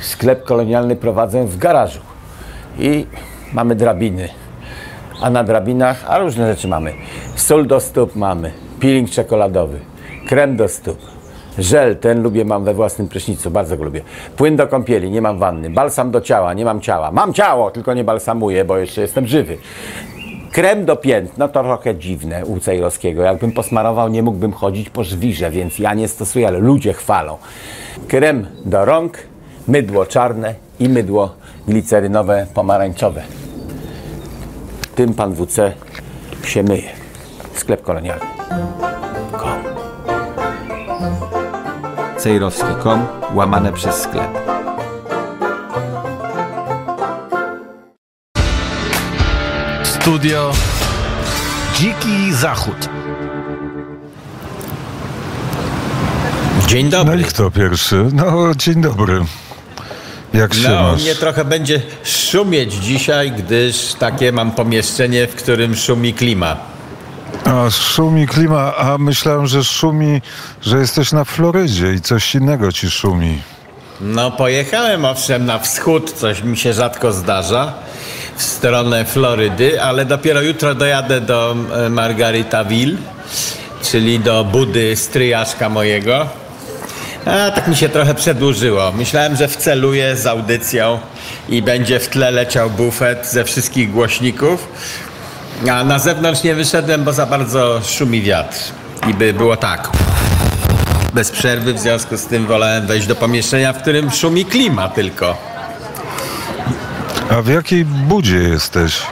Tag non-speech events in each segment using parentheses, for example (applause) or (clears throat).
sklep kolonialny prowadzę w garażu i mamy drabiny. A na drabinach, a różne rzeczy mamy. Sól do stóp mamy, peeling czekoladowy, krem do stóp, żel, ten lubię, mam we własnym prysznicu, bardzo go lubię. Płyn do kąpieli, nie mam wanny. Balsam do ciała, nie mam ciała. Mam ciało, tylko nie balsamuję, bo jeszcze jestem żywy. Krem do pięt, no to trochę dziwne u Cejrowskiego. Jakbym posmarował, nie mógłbym chodzić po żwirze, więc ja nie stosuję, ale ludzie chwalą. Krem do rąk, mydło czarne i mydło glicerynowe pomarańczowe. Tym pan WC się myje. Sklep kolonialny. Kom. cejrowski.com łamane przez sklep. Studio Dziki Zachód. Dzień No dobry. i kto pierwszy? No, dzień dobry. Jak No, u masz? mnie trochę będzie szumieć dzisiaj, gdyż takie mam pomieszczenie, w którym szumi klima. A szumi klima, a myślałem, że szumi, że jesteś na Florydzie i coś innego ci szumi. No, pojechałem owszem na wschód, coś mi się rzadko zdarza, w stronę Florydy, ale dopiero jutro dojadę do e, Margaritaville, czyli do budy stryjaszka mojego. A tak mi się trochę przedłużyło. Myślałem, że wceluję z audycją i będzie w tle leciał bufet ze wszystkich głośników. A na zewnątrz nie wyszedłem, bo za bardzo szumi wiatr. I by było tak. Bez przerwy, w związku z tym wolałem wejść do pomieszczenia, w którym szumi klima tylko. A w jakiej budzie jesteś?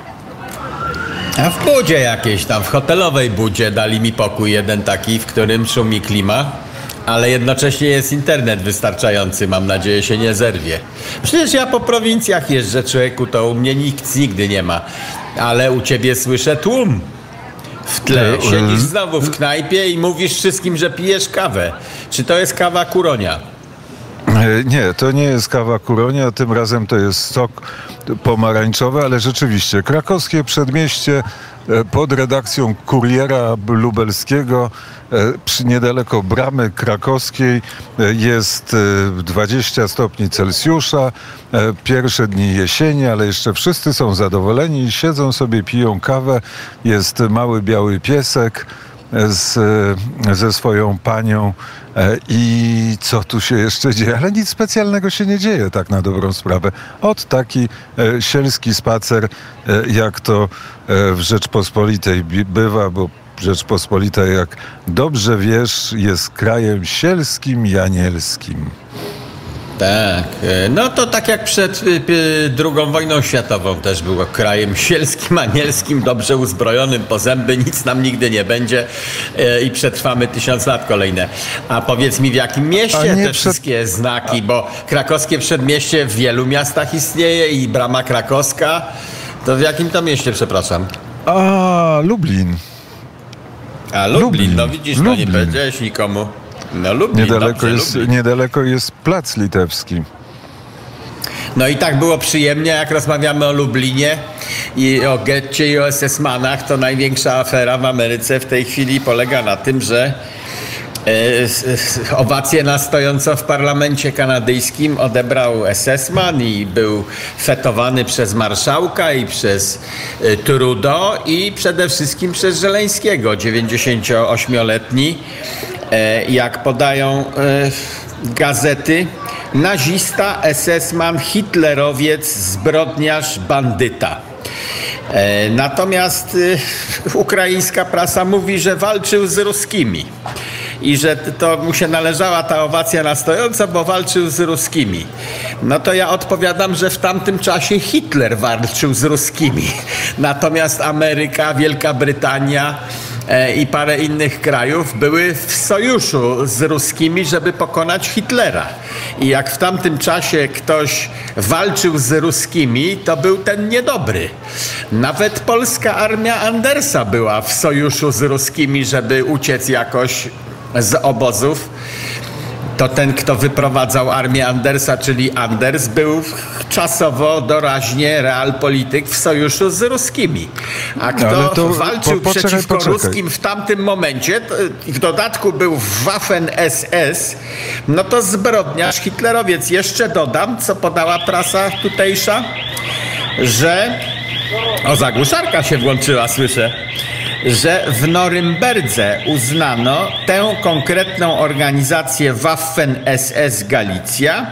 A w budzie jakiejś tam, w hotelowej budzie dali mi pokój jeden taki, w którym szumi klima, ale jednocześnie jest internet wystarczający, mam nadzieję się nie zerwie. Przecież ja po prowincjach jeżdżę człowieku, to u mnie nikt nigdy nie ma, ale u ciebie słyszę tłum. W tle No, siedzisz y- znowu w knajpie i mówisz wszystkim, że pijesz kawę. Czy to jest kawa kuronia? E, Nie, to nie jest kawa kuronia, tym razem to jest sok pomarańczowy, ale rzeczywiście krakowskie przedmieście e, pod redakcją kuriera lubelskiego e, niedaleko bramy krakowskiej jest e, 20 stopni Celsjusza. Pierwsze dni jesieni, ale jeszcze wszyscy są zadowoleni, siedzą sobie, piją kawę. Jest mały biały piesek z, ze swoją panią e, i co tu się jeszcze dzieje, ale nic specjalnego się nie dzieje tak na dobrą sprawę. Od taki e, sielski spacer, e, jak to w Rzeczpospolitej bywa, bo Rzeczpospolita, jak dobrze wiesz, jest krajem sielskim i anielskim. Tak, e, no to tak jak przed y, y, II wojną światową też było krajem sielskim, anielskim, dobrze uzbrojonym po zęby, nic nam nigdy nie będzie e, i przetrwamy tysiąc lat kolejne. A powiedz mi w jakim mieście te przed- wszystkie znaki, bo krakowskie przedmieście w wielu miastach istnieje i brama krakowska, to w jakim to mieście, przepraszam? A, Lublin. A Lublin, Lublin, no widzisz, no nie Lublin. powiedziałeś nikomu. No Lublin, Niedaleko jest, Lublin. niedaleko jest Plac Litewski. No i tak było przyjemnie, jak rozmawiamy o Lublinie i o getcie i o SS-manach, to największa afera w Ameryce w tej chwili polega na tym, że e, owację na stojąco w parlamencie kanadyjskim odebrał SS-man i był fetowany przez marszałka i przez e, Trudeau i przede wszystkim przez Żeleńskiego, 98-letni, e, jak podają e, gazety, nazista, SS-man, hitlerowiec, zbrodniarz, bandyta. E, Natomiast ukraińska prasa mówi, że walczył z ruskimi i że to mu się należała ta owacja na stojąco, bo walczył z ruskimi. No to ja odpowiadam, że w tamtym czasie Hitler walczył z ruskimi. Natomiast Ameryka, Wielka Brytania e, i parę innych krajów były w sojuszu z ruskimi, żeby pokonać Hitlera. I jak w tamtym czasie ktoś walczył z ruskimi, to był ten niedobry. Nawet polska armia Andersa była w sojuszu z ruskimi, żeby uciec jakoś z obozów. To ten, kto wyprowadzał armię Andersa, czyli Anders, był czasowo doraźnie realpolityk w sojuszu z ruskimi. A kto Ale to walczył po- poczekaj, przeciwko poczekaj. ruskim w tamtym momencie, to, w dodatku był Waffen SS, no to zbrodniarz, hitlerowiec. Jeszcze dodam, co podała prasa tutejsza, że o, zagłuszarka się włączyła, słyszę. Że w Norymberdze uznano tę konkretną organizację Waffen SS Galicja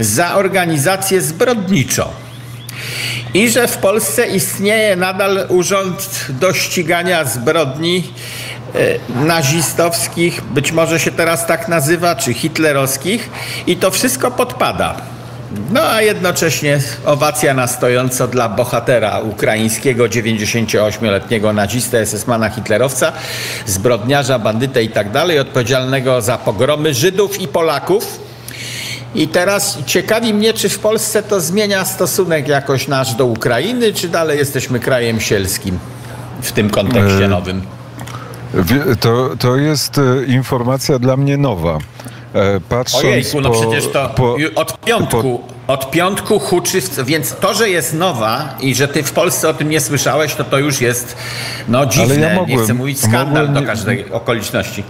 za organizację zbrodniczą. I że w Polsce istnieje nadal urząd do ścigania zbrodni e, nazistowskich, być może się teraz tak nazywa, czy hitlerowskich, i to wszystko podpada. No a jednocześnie owacja na stojąco dla bohatera ukraińskiego 98-letniego nazistę, SS-mana hitlerowca, zbrodniarza, bandytę i tak dalej, odpowiedzialnego za pogromy Żydów i Polaków. I teraz ciekawi mnie, czy w Polsce to zmienia stosunek jakoś nasz do Ukrainy, czy dalej jesteśmy krajem sielskim w tym kontekście E, nowym. To, to jest e, informacja dla mnie nowa. E, Patrząc Ojejku, no po, przecież to po, od piątku, od piątku huczy, więc to, że jest nowa i że ty w Polsce o tym nie słyszałeś, to to już jest no dziwne, ja nie mogłem- chcę mówić skandal mogłem do nie- każdej okoliczności.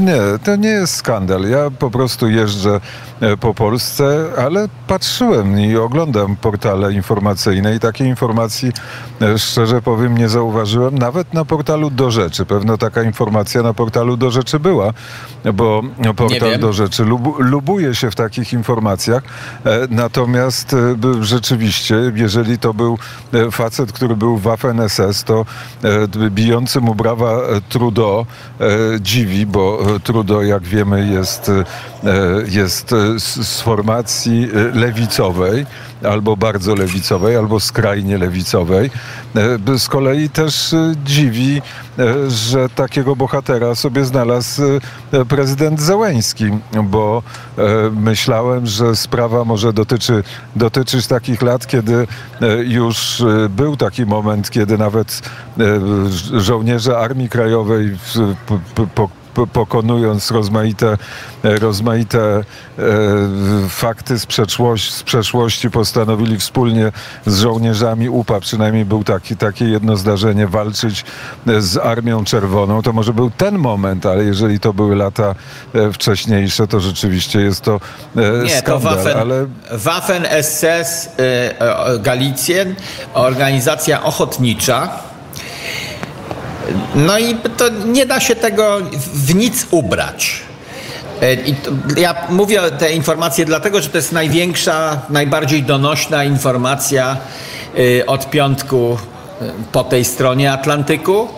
Nie, to nie jest skandal. Ja po prostu jeżdżę e, po Polsce, ale patrzyłem i oglądam portale informacyjne i takiej informacji, e, szczerze powiem, nie zauważyłem. Nawet na portalu Do Rzeczy. Pewno taka informacja na portalu Do Rzeczy była, bo portal. Do Rzeczy lubu, lubuje się w takich informacjach. E, Natomiast e, rzeczywiście, jeżeli to był e, facet, który był w Waffen SS, to e, bijący mu brawa Trudeau dziwi, bo Trudeau, jak wiemy, jest, jest z, formacji lewicowej, albo bardzo lewicowej, albo skrajnie lewicowej. E, Z kolei też e, dziwi, e, że takiego bohatera sobie znalazł prezydent Zełęński, bo myślałem, że sprawa może dotyczy, dotyczyć takich lat, kiedy już był taki moment, kiedy nawet żołnierze Armii Krajowej po, po- pokonując rozmaite, e, rozmaite e, fakty z, przeszłości, z przeszłości, postanowili wspólnie z żołnierzami UPA, przynajmniej był taki, takie jedno zdarzenie, walczyć e, z Armią Czerwoną. To może był ten moment, ale jeżeli to były lata wcześniejsze, to rzeczywiście jest to Nie, to skandal. Waffen, ale Waffen SS y, Galicjen, organizacja ochotnicza. No i to nie da się tego w nic ubrać. E, to, ja mówię te informacje dlatego, że to jest największa, najbardziej donośna informacja y, od piątku y, po tej stronie Atlantyku.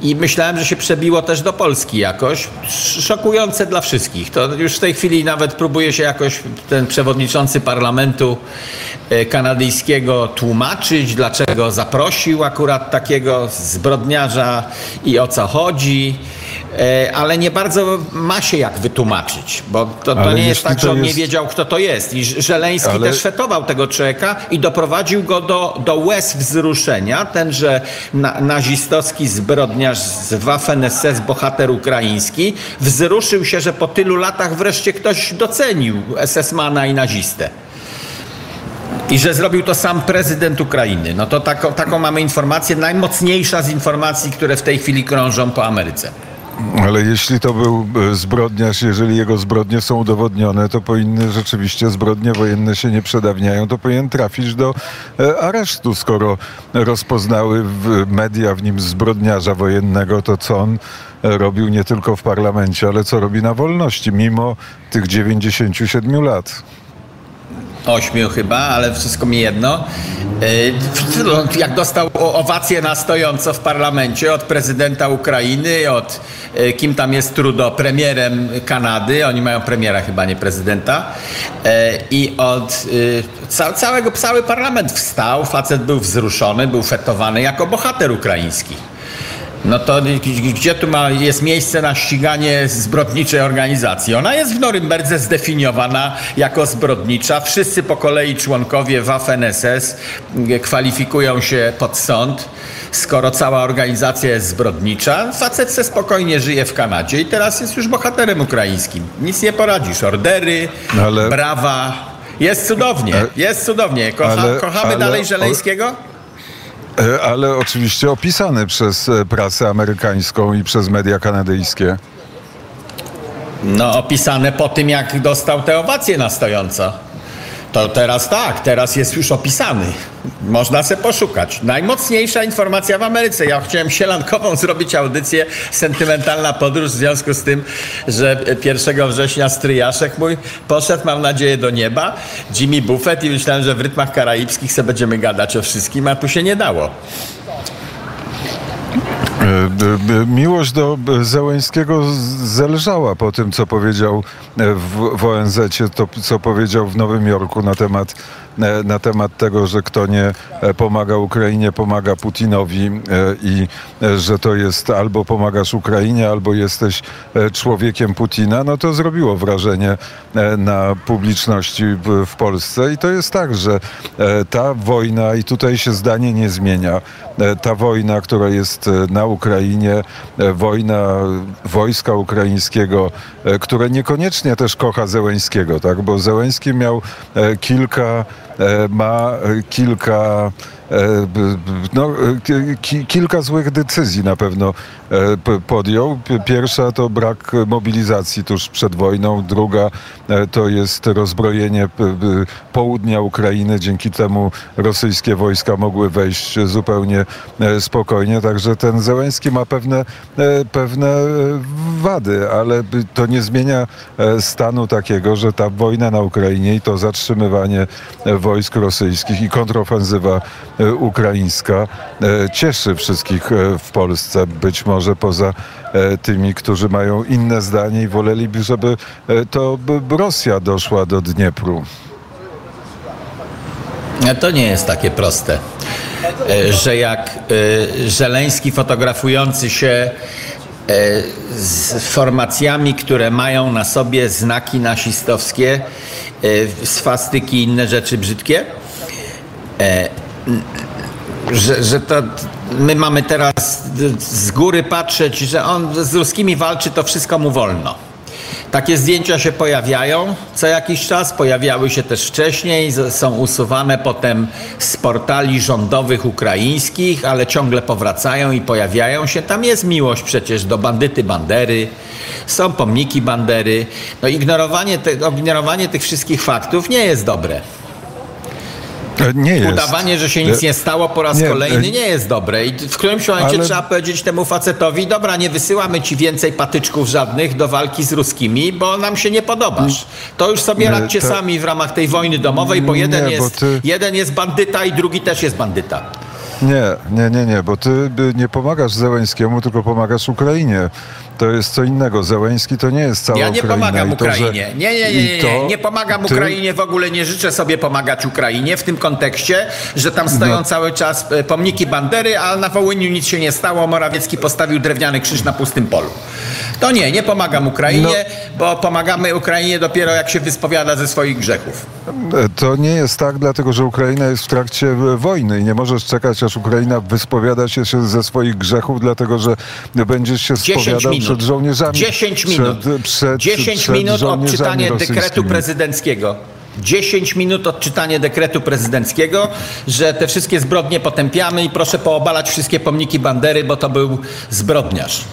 I myślałem, że się przebiło też do Polski jakoś. Sz- Szokujące dla wszystkich. To już w tej chwili nawet próbuje się jakoś ten przewodniczący parlamentu e, kanadyjskiego tłumaczyć, dlaczego zaprosił akurat takiego zbrodniarza i o co chodzi. E, Ale nie bardzo ma się jak wytłumaczyć, bo to, to nie jest tak, że on nie jest- wiedział, kto to jest. I Żeleński Ale- też fetował tego człowieka i doprowadził go do, do łez wzruszenia. Tenże na, nazistowski zbrodniarz z Waffen-SS, bohater ukraiński, wzruszył się, że po tylu latach wreszcie ktoś docenił SS-mana i nazistę. I że zrobił to sam prezydent Ukrainy. No to taką, taką mamy informację, najmocniejsza z informacji, które w tej chwili krążą po Ameryce. Ale jeśli to był e, zbrodniarz, jeżeli jego zbrodnie są udowodnione, to powinny rzeczywiście zbrodnie wojenne się nie przedawniają, to powinien trafić do e, aresztu, skoro rozpoznały w media w nim zbrodniarza wojennego, to co on e, robił nie tylko w parlamencie, ale co robi na wolności, mimo tych 97 lat. Ośmiu chyba, ale wszystko mi jedno. Yy, Jak dostał owację na stojąco w parlamencie od prezydenta Ukrainy, od yy, kim tam jest Trudeau, premierem Kanady, oni mają premiera chyba, nie prezydenta, yy, i od ca- całego, cały parlament wstał, facet był wzruszony, był fetowany jako bohater ukraiński. No to gdzie tu ma, jest miejsce na ściganie zbrodniczej organizacji? Ona jest w Norymberdze zdefiniowana jako zbrodnicza. Wszyscy po kolei członkowie Waffen-SS kwalifikują się pod sąd. Skoro cała organizacja jest zbrodnicza, facet se spokojnie żyje w Kanadzie i teraz jest już bohaterem ukraińskim. Nic nie poradzisz. Ordery, Ale- brawa. Jest cudownie, jest cudownie. Kocha, Ale- kochamy ale- dalej Żeleńskiego? E, Ale oczywiście opisany przez e, prasę amerykańską i przez media kanadyjskie. No, opisane po tym, jak dostał tę owację na stojąco. To teraz tak, teraz jest już opisany. Można se poszukać. Najmocniejsza informacja w Ameryce. Ja chciałem sielankową (laughs) zrobić audycję Sentymentalna Podróż w związku z tym, że 1 września stryjaszek mój poszedł, mam nadzieję, do nieba. Jimmy Buffett i myślałem, że w rytmach karaibskich se będziemy gadać o wszystkim, a tu się nie dało. E, Miłość do b- Zełęńskiego zelżała po tym, co powiedział e, w, w ONZ, to co powiedział w Nowym Jorku na temat, e, na temat tego, że kto nie e, pomaga Ukrainie, pomaga Putinowi e, i e, że to jest albo pomagasz Ukrainie, albo jesteś e, człowiekiem Putina, no to zrobiło wrażenie e, na publiczności w, Polsce i to jest tak, że e, ta wojna i tutaj się zdanie nie zmienia. E, Ta wojna, która jest e, na Ukrainie, e, wojna wojska ukraińskiego, e, które niekoniecznie też kocha Zełęńskiego, tak? bo Zełęński miał e, kilka, e, ma e, kilka e, b- no, e, ki- ki, kilka złych decyzji na pewno e, podjął. Pierwsza to brak mobilizacji tuż przed wojną, druga e, to jest rozbrojenie południa Ukrainy. Dzięki temu rosyjskie wojska mogły wejść zupełnie e, spokojnie. Także ten Zełenski ma pewne, e, pewne e, wady, ale to nie zmienia e, stanu takiego, że ta wojna na Ukrainie i to zatrzymywanie e, wojsk rosyjskich i kontrofensywa e, ukraińska e, cieszy wszystkich e, w Polsce, być może poza e, tymi, którzy mają inne zdanie i woleliby, żeby e, to Rosja doszła do Dniepru. To nie jest takie proste, e, że jak e, Żeleński fotografujący się e, z formacjami, które mają na sobie znaki nasistowskie, e, swastyki i inne rzeczy brzydkie, e, że, że to my mamy teraz z góry patrzeć, że on z ruskimi walczy, to wszystko mu wolno. Takie zdjęcia się pojawiają co jakiś czas, pojawiały się też wcześniej, są usuwane potem z portali rządowych ukraińskich, ale ciągle powracają i pojawiają się. Tam jest miłość przecież do bandyty Bandery, są pomniki Bandery. No ignorowanie, te, ignorowanie tych wszystkich faktów nie jest dobre. E, Nie jest. Udawanie, że się nic nie stało po raz Nie, kolejny e, nie jest dobre. I w którymś momencie ale- trzeba powiedzieć temu facetowi, dobra, nie wysyłamy ci więcej patyczków żadnych do walki z ruskimi, bo nam się nie podobasz. To już sobie Nie, radźcie to- sami w ramach tej wojny domowej, bo Nie, jeden, bo jest, ty- jeden jest bandyta i drugi też jest bandyta. Nie, nie, nie, nie, bo ty nie pomagasz Zełęńskiemu, tylko pomagasz Ukrainie. To jest co innego. Zełęński to nie jest cała Ja nie Ukraina. pomagam to, Ukrainie. Nie, nie, nie, nie, nie. Nie pomagam ty- Ukrainie w ogóle. Nie życzę sobie pomagać Ukrainie w tym kontekście, że tam stoją No. cały czas e, pomniki Bandery, a na Wołyniu nic się nie stało. Morawiecki postawił drewniany krzyż na pustym polu. To nie, nie pomagam Ukrainie, No. bo pomagamy Ukrainie dopiero jak się wyspowiada ze swoich grzechów. To nie jest tak, dlatego że Ukraina jest w trakcie e, wojny i nie możesz czekać, aż Ukraina wyspowiada się ze swoich grzechów, dlatego że będziesz się 10 spowiadał minut. Przed żołnierzami. 10 minut. Przed, przed, 10 przed minut odczytanie dekretu prezydenckiego. 10 minut odczytanie dekretu prezydenckiego, że te wszystkie zbrodnie potępiamy i proszę poobalać wszystkie pomniki Bandery, bo to był zbrodniarz.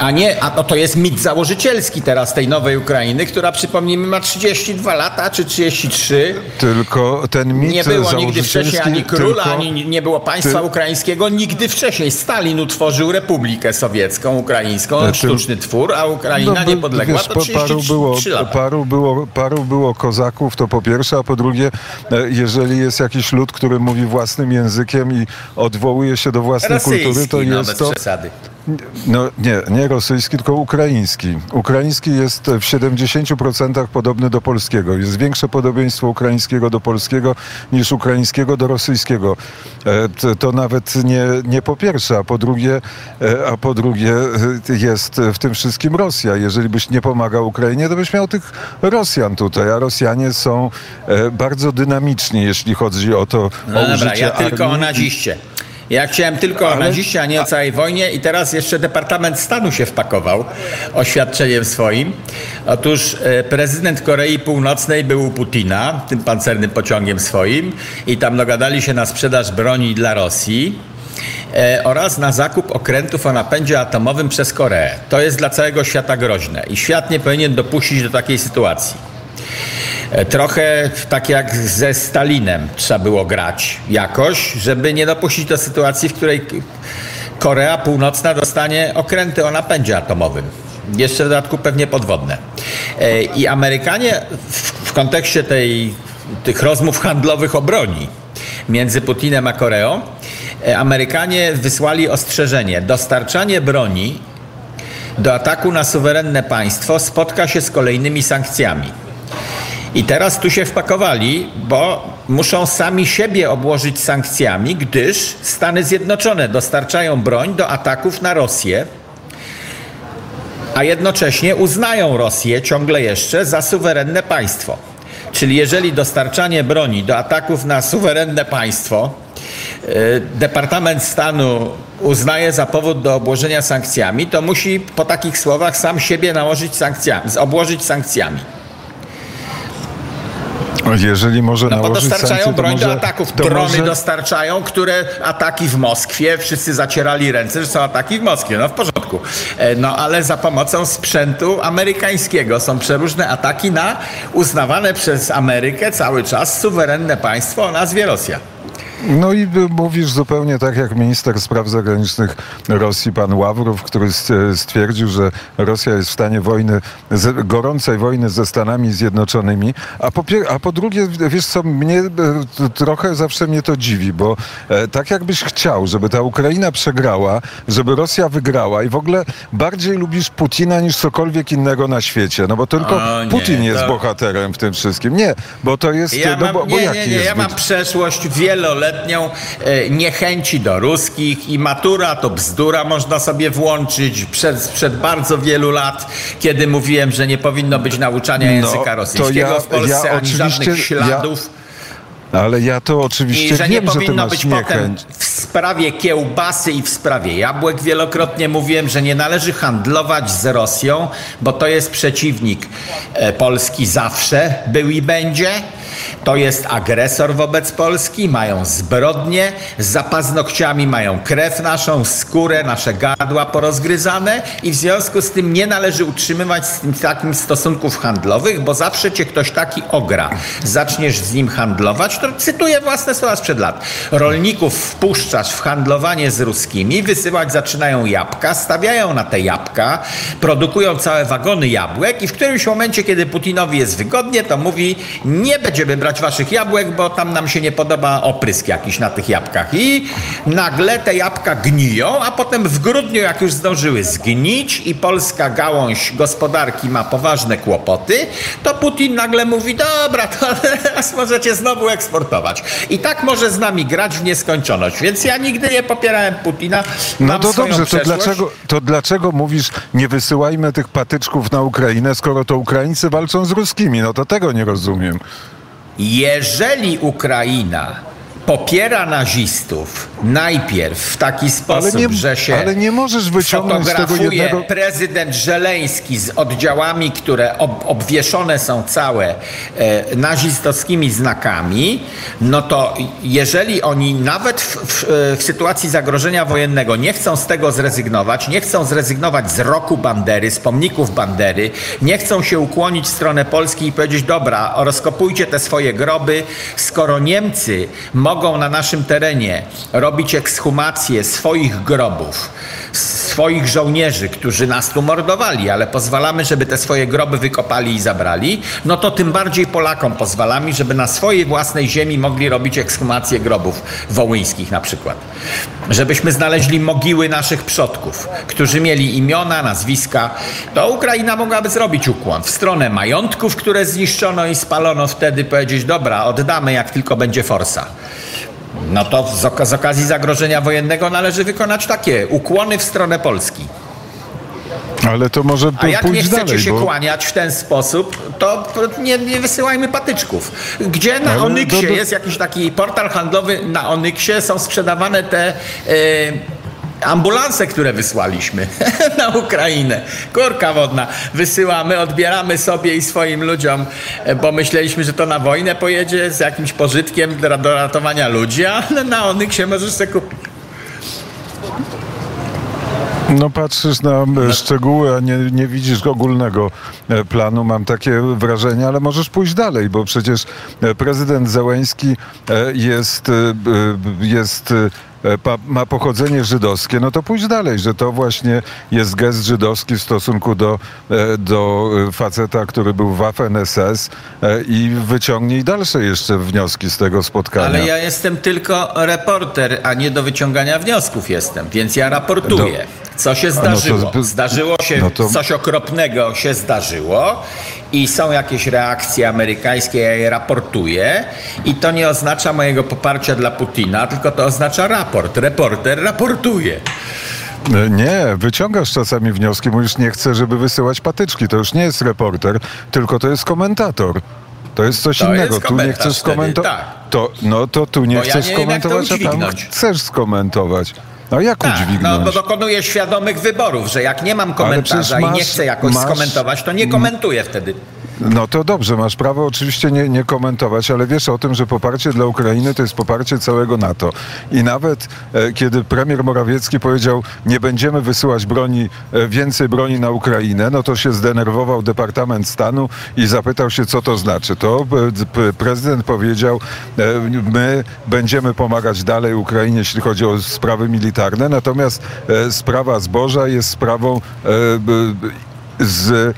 A nie, a to, to jest mit założycielski teraz tej nowej Ukrainy, która przypomnijmy ma 32 lata czy 33. Tylko ten mit Nie było nigdy wcześniej ani króla, tylko- ani nie było państwa ty- ukraińskiego. Nigdy wcześniej Stalin utworzył Republikę Sowiecką, ukraińską, ty- sztuczny twór, a Ukraina No, bo, nie podległa wiesz, to po- 33 paru było, lata. paru, było, paru było kozaków, to po pierwsze, a po drugie, e, jeżeli jest jakiś lud, który mówi własnym językiem i odwołuje się do własnej kultury, to Rosyjski, no, jest to... przesady. No nie, nie rosyjski, tylko ukraiński. Ukraiński jest w 70% podobny do polskiego. Jest większe podobieństwo ukraińskiego do polskiego niż ukraińskiego do rosyjskiego. E, To, nawet nie, nie po pierwsze, a po drugie, e, a po drugie e, jest w tym wszystkim Rosja. Jeżeli byś nie pomagał Ukrainie, to byś miał tych Rosjan tutaj, a Rosjanie są bardzo dynamiczni, jeśli chodzi o to, No o dobra, ja tylko o armii. naziście. Ja chciałem tylko o Ale- naziście, a nie o całej wojnie i teraz jeszcze Departament Stanu się wpakował oświadczeniem swoim. Otóż e, prezydent Korei Północnej był u Putina, tym pancernym pociągiem swoim i tam dogadali się na sprzedaż broni dla Rosji e, oraz na zakup okrętów o napędzie atomowym przez Koreę. To jest dla całego świata groźne i świat nie powinien dopuścić do takiej sytuacji. E, Trochę tak jak ze Stalinem trzeba było grać jakoś, żeby nie dopuścić do sytuacji, w której Korea Północna dostanie okręty o napędzie atomowym. Jeszcze w dodatku pewnie podwodne. E, I Amerykanie w, w kontekście tej, tych rozmów handlowych o broni między Putinem a Koreą, e, Amerykanie wysłali ostrzeżenie. Dostarczanie broni do ataku na suwerenne państwo spotka się z kolejnymi sankcjami. I teraz tu się wpakowali, bo muszą sami siebie obłożyć sankcjami, gdyż Stany Zjednoczone dostarczają broń do ataków na Rosję, a jednocześnie uznają Rosję ciągle jeszcze za suwerenne państwo. Czyli jeżeli dostarczanie broni do ataków na suwerenne państwo y, Departament Stanu uznaje za powód do obłożenia sankcjami, to musi po takich słowach sam siebie nałożyć sankcjami, obłożyć sankcjami. (laughs) Jeżeli może No bo dostarczają sankcje, broń może, do ataków. Drony może- dostarczają, które ataki w Moskwie, wszyscy zacierali ręce, że są ataki w Moskwie. No w porządku. E, No ale za pomocą sprzętu amerykańskiego są przeróżne ataki na uznawane przez Amerykę cały czas suwerenne państwo o nazwie Rosja. No i mówisz zupełnie tak jak minister spraw zagranicznych Rosji, pan Ławrow, który st- stwierdził, że Rosja jest w stanie wojny, gorącej wojny ze Stanami Zjednoczonymi. A po, a po drugie, wiesz co, mnie e, trochę zawsze mnie to dziwi, bo e, tak jakbyś chciał, żeby ta Ukraina przegrała, żeby Rosja wygrała i w ogóle bardziej lubisz Putina niż cokolwiek innego na świecie. No bo tylko O nie, Putin jest to- bohaterem w tym wszystkim. Nie, bo to jest... Ja no, mam, bo, bo nie, nie, nie, ja mam przeszłość wieloletnią e, niechęci do ruskich i matura to bzdura można sobie włączyć przed, bardzo wielu lat, kiedy mówiłem, że nie powinno być nauczania No, języka to rosyjskiego ja- w Polsce, ja ani żadnych śladów. Ale ja to I oczywiście że nie wiem, że ty powinno masz być potem niechęć. w sprawie kiełbasy i w sprawie jabłek. Wielokrotnie mówiłem, że nie należy handlować z Rosją, bo to jest przeciwnik e, Polski zawsze był i będzie. To jest agresor wobec Polski, mają zbrodnie, za paznokciami mają krew naszą, skórę, nasze gardła porozgryzane i w związku z tym nie należy utrzymywać z tym takim stosunków handlowych, bo zawsze cię ktoś taki ogra. Zaczniesz z nim handlować, to cytuję własne słowa sprzed lat. Rolników wpuszczasz w handlowanie z ruskimi, wysyłać zaczynają jabłka, stawiają na te jabłka, produkują całe wagony jabłek i w którymś momencie, kiedy Putinowi jest wygodnie, to mówi nie będziemy brać waszych jabłek, bo tam nam się nie podoba oprysk jakiś na tych jabłkach. I nagle te jabłka gniją, a potem w grudniu, jak już zdążyły zgnić i polska gałąź gospodarki ma poważne kłopoty, to Putin nagle mówi, dobra, to (laughs) teraz możecie znowu eksportować. I tak może z nami grać w nieskończoność. Więc ja nigdy nie popierałem Putina. No to dobrze, to dlaczego, to dlaczego mówisz, nie wysyłajmy tych patyczków na Ukrainę, skoro to Ukraińcy walczą z ruskimi? No to tego nie rozumiem. Jeżeli Ukraina popiera nazistów najpierw w taki sposób, nie- że się ale nie możesz wyciągnąć z tego fotografuje jednego- prezydent Żeleński z oddziałami, które ob, obwieszone są całe e, nazistowskimi znakami, no to jeżeli oni nawet w, w, w sytuacji zagrożenia wojennego nie chcą z tego zrezygnować, nie chcą zrezygnować z roku Bandery, z pomników Bandery, nie chcą się ukłonić w stronę Polski i powiedzieć, dobra, rozkopujcie te swoje groby, skoro Niemcy mogą na naszym terenie robić ekshumację swoich grobów, swoich żołnierzy, którzy nas tu mordowali, ale pozwalamy, żeby te swoje groby wykopali i zabrali, no to tym bardziej Polakom pozwalamy, żeby na swojej własnej ziemi mogli robić ekshumację grobów wołyńskich na przykład. Żebyśmy znaleźli mogiły naszych przodków, którzy mieli imiona, nazwiska. To Ukraina mogłaby zrobić ukłon w stronę majątków, które zniszczono i spalono wtedy, powiedzieć, dobra, oddamy jak tylko będzie forsa. No to z, ok- z okazji zagrożenia wojennego należy wykonać takie ukłony w stronę Polski. Ale to może A jak nie pójść chcecie dalej, się bo... kłaniać w ten sposób, to nie, nie wysyłajmy patyczków. Gdzie na Ale Onyksie do- do- jest jakiś taki portal handlowy, na Onyksie są sprzedawane te... E, Ambulanse, które wysłaliśmy (laughs) na Ukrainę, kurka wodna, wysyłamy, odbieramy sobie i swoim ludziom, e, bo myśleliśmy, że to na wojnę pojedzie z jakimś pożytkiem do, do ratowania ludzi, ale na Onyksie możesz sobie kupić. No patrzysz na e, szczegóły, a nie, nie widzisz ogólnego e, planu, mam takie wrażenie, ale możesz pójść dalej, bo przecież prezydent Zełęński jest, jest ma pochodzenie żydowskie, no to pójdź dalej, że to właśnie jest gest żydowski w stosunku do, e, do e, faceta, który był w Waffen-SS e, i wyciągnij dalsze jeszcze wnioski z tego spotkania. Ale ja jestem tylko reporter, a nie do wyciągania wniosków jestem, więc ja raportuję. Co się zdarzyło? No to- Zdarzyło się no to- coś okropnego się zdarzyło i są jakieś reakcje amerykańskie, ja je raportuję i to nie oznacza mojego poparcia dla Putina, tylko to oznacza raport. Reporter raportuje. E, Nie, wyciągasz czasami wnioski, mówisz, nie chcę, żeby wysyłać patyczki. To już nie jest reporter, tylko to jest komentator. To jest coś To innego. jest tu nie chcesz skomentować. tak. To, no to tu nie Bo ja chcesz nie jak to skomentować, a tam chcesz skomentować. A jak Tak, no udźwignąć? bo dokonuję świadomych wyborów, że jak nie mam komentarza i nie chcę jakoś masz- skomentować, to nie komentuję wtedy. No to dobrze, masz prawo oczywiście nie, nie komentować, ale wiesz o tym, że poparcie dla Ukrainy to jest poparcie całego NATO. I nawet e, kiedy premier Morawiecki powiedział, nie będziemy wysyłać broni, e, więcej broni na Ukrainę, no to się zdenerwował Departament Stanu i zapytał się, co to znaczy. To e, prezydent powiedział, e, my będziemy pomagać dalej Ukrainie, jeśli chodzi o sprawy militarne, natomiast e, sprawa zboża jest sprawą e, z,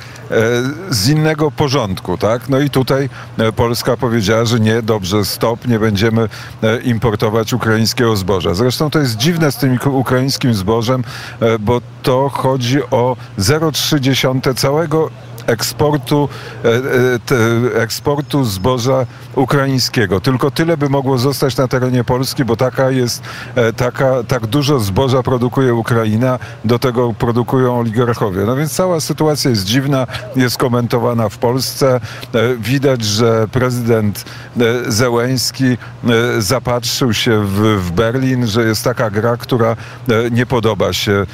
z innego porządku, tak? No i tutaj e, Polska powiedziała, że nie, dobrze, stop, nie będziemy e, importować ukraińskiego zboża. Zresztą to jest dziwne z tym ukraińskim zbożem, e, bo to chodzi o 0,3 całego eksportu, e, e, eksportu zboża ukraińskiego. Tylko tyle by mogło zostać na terenie Polski, bo taka jest, e, taka, tak dużo zboża produkuje Ukraina, do tego produkują oligarchowie. No więc cała sytuacja jest dziwna, jest komentowana w Polsce. Widać, że prezydent Zełęński zapatrzył się w, w Berlin, że jest taka gra, która nie podoba się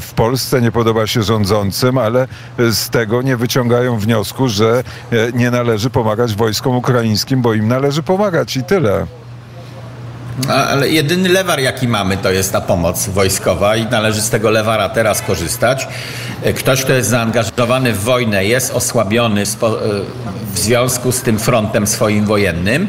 w Polsce, nie podoba się rządzącym, ale z tego nie wyciągają wniosku, że e, nie należy pomagać wojskom ukraińskim, bo im należy pomagać i tyle. A, Ale jedyny lewar, jaki mamy, to jest ta pomoc wojskowa i należy z tego lewara teraz korzystać. E, Ktoś, kto jest zaangażowany w wojnę, jest osłabiony e, w związku z tym frontem swoim wojennym.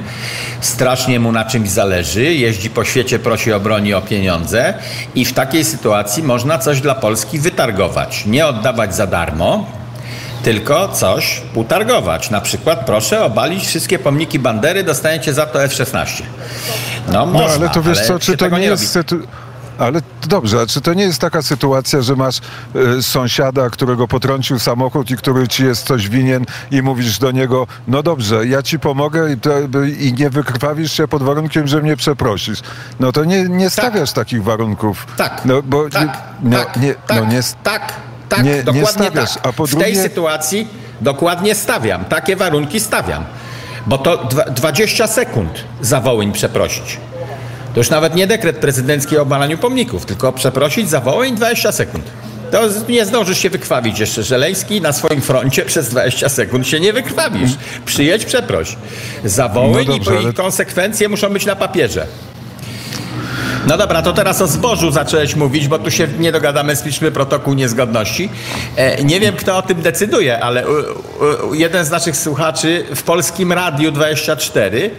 Strasznie mu na czymś zależy, jeździ po świecie, prosi o broni, o pieniądze i w takiej sytuacji można coś dla Polski wytargować. Nie oddawać za darmo, tylko coś utargować. Na przykład proszę obalić wszystkie pomniki Bandery, dostaniecie za to F-16. No, No można, ale to wiesz ale co, czy to nie robi. jest... Ale dobrze, a czy to nie jest taka sytuacja, że masz e, sąsiada, którego potrącił samochód i który ci jest coś winien i mówisz do niego, no dobrze, ja ci pomogę i, i nie wykrwawisz się pod warunkiem, że mnie przeprosisz. No to nie, nie stawiasz takich warunków. Tak, No bo tak, nie, no, tak, nie, tak, no nie, tak, tak, nie- nie dokładnie stawiasz, tak. a po w tej drugie- sytuacji dokładnie stawiam, takie warunki stawiam. Bo to dwa, 20 sekund za Wołyń przeprosić. To już nawet nie dekret prezydencki o obalaniu pomników, tylko przeprosić za Wołyń 20 sekund. To nie zdążysz się wykrwawić jeszcze. Żeleński na swoim froncie przez 20 sekund się nie wykrwawisz. Przyjedź, przeproś. Za Wołyń No i, dobrze, i ale- konsekwencje muszą być na papierze. No dobra, to teraz o zbożu zacząłeś mówić, bo tu się nie dogadamy, spiszmy protokół niezgodności. E, nie wiem, kto o tym decyduje, ale jeden z naszych słuchaczy w Polskim Radiu 24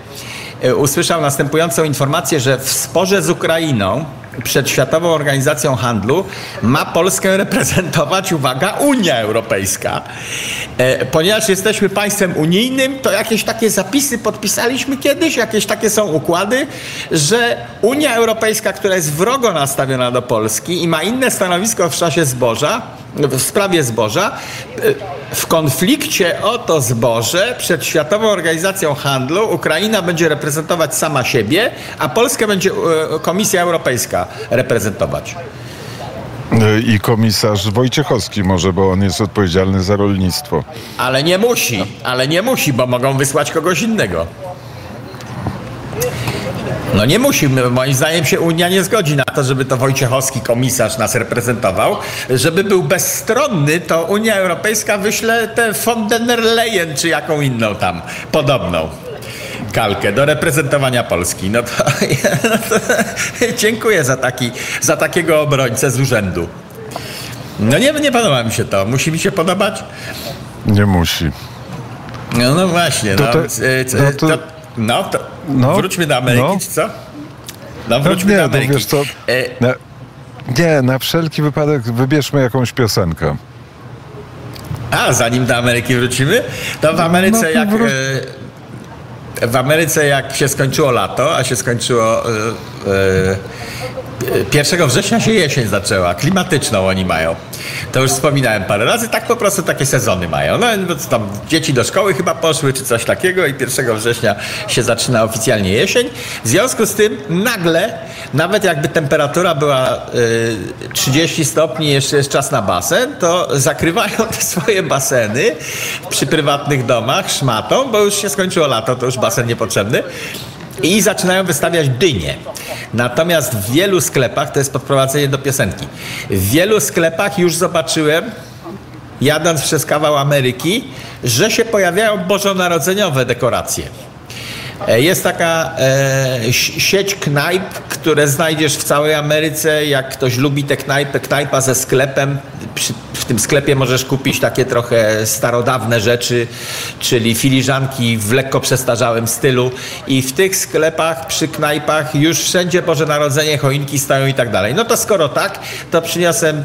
e, usłyszał następującą informację, że w sporze z Ukrainą przed Światową Organizacją Handlu ma Polskę reprezentować, uwaga, Unia Europejska. E, ponieważ jesteśmy państwem unijnym, to jakieś takie zapisy podpisaliśmy kiedyś, jakieś takie są układy, że Unia Europejska, która jest wrogo nastawiona do Polski i ma inne stanowisko w czasie zboża, w sprawie zboża, e, w konflikcie o to zboże przed Światową Organizacją Handlu Ukraina będzie reprezentować sama siebie, a Polskę będzie e, Komisja Europejska reprezentować. E, I komisarz Wojciechowski może, bo on jest odpowiedzialny za rolnictwo. Ale nie musi, ale nie musi, bo mogą wysłać kogoś innego. No nie musi. Moim zdaniem się Unia nie zgodzi na to, żeby to Wojciechowski komisarz nas reprezentował. Żeby był bezstronny, to Unia Europejska wyśle tę von der Leyen, czy jaką inną tam, podobną kalkę do reprezentowania Polski. No to, no (laughs) to dziękuję za, taki, za takiego obrońcę z urzędu. No nie, nie podoba mi się to. Musi mi się podobać? Nie musi. No, no właśnie. To no, te- no to- to, no, to No, wróćmy do Ameryki, no. czy co? No wróćmy nie, do to Ameryki. wiesz co, E, na, nie, na wszelki wypadek wybierzmy jakąś piosenkę. A, zanim do Ameryki wrócimy, to w Ameryce No, jak... wró- E, w Ameryce jak się skończyło lato, a się skończyło... E, e, 1 września się jesień zaczęła, klimatyczną oni mają. To już wspominałem parę razy, tak po prostu takie sezony mają. No tam dzieci do szkoły chyba poszły, czy coś takiego i 1 września się zaczyna oficjalnie jesień. W związku z tym nagle, nawet jakby temperatura była y, 30 stopni, jeszcze jest czas na basen, to zakrywają te swoje baseny przy prywatnych domach szmatą, bo już się skończyło lato, to już basen niepotrzebny i zaczynają wystawiać dynie. Natomiast w wielu sklepach, to jest podprowadzenie do piosenki, w wielu sklepach już zobaczyłem, jadąc przez kawał Ameryki, że się pojawiają bożonarodzeniowe dekoracje. E, Jest taka e, sieć knajp, które znajdziesz w całej Ameryce. Jak ktoś lubi tę knajpę, knajpa ze sklepem, przy, w tym sklepie możesz kupić takie trochę starodawne rzeczy, czyli filiżanki w lekko przestarzałym stylu. I w tych sklepach, przy knajpach już wszędzie Boże Narodzenie, choinki stoją i tak dalej. No to skoro tak, to przyniosłem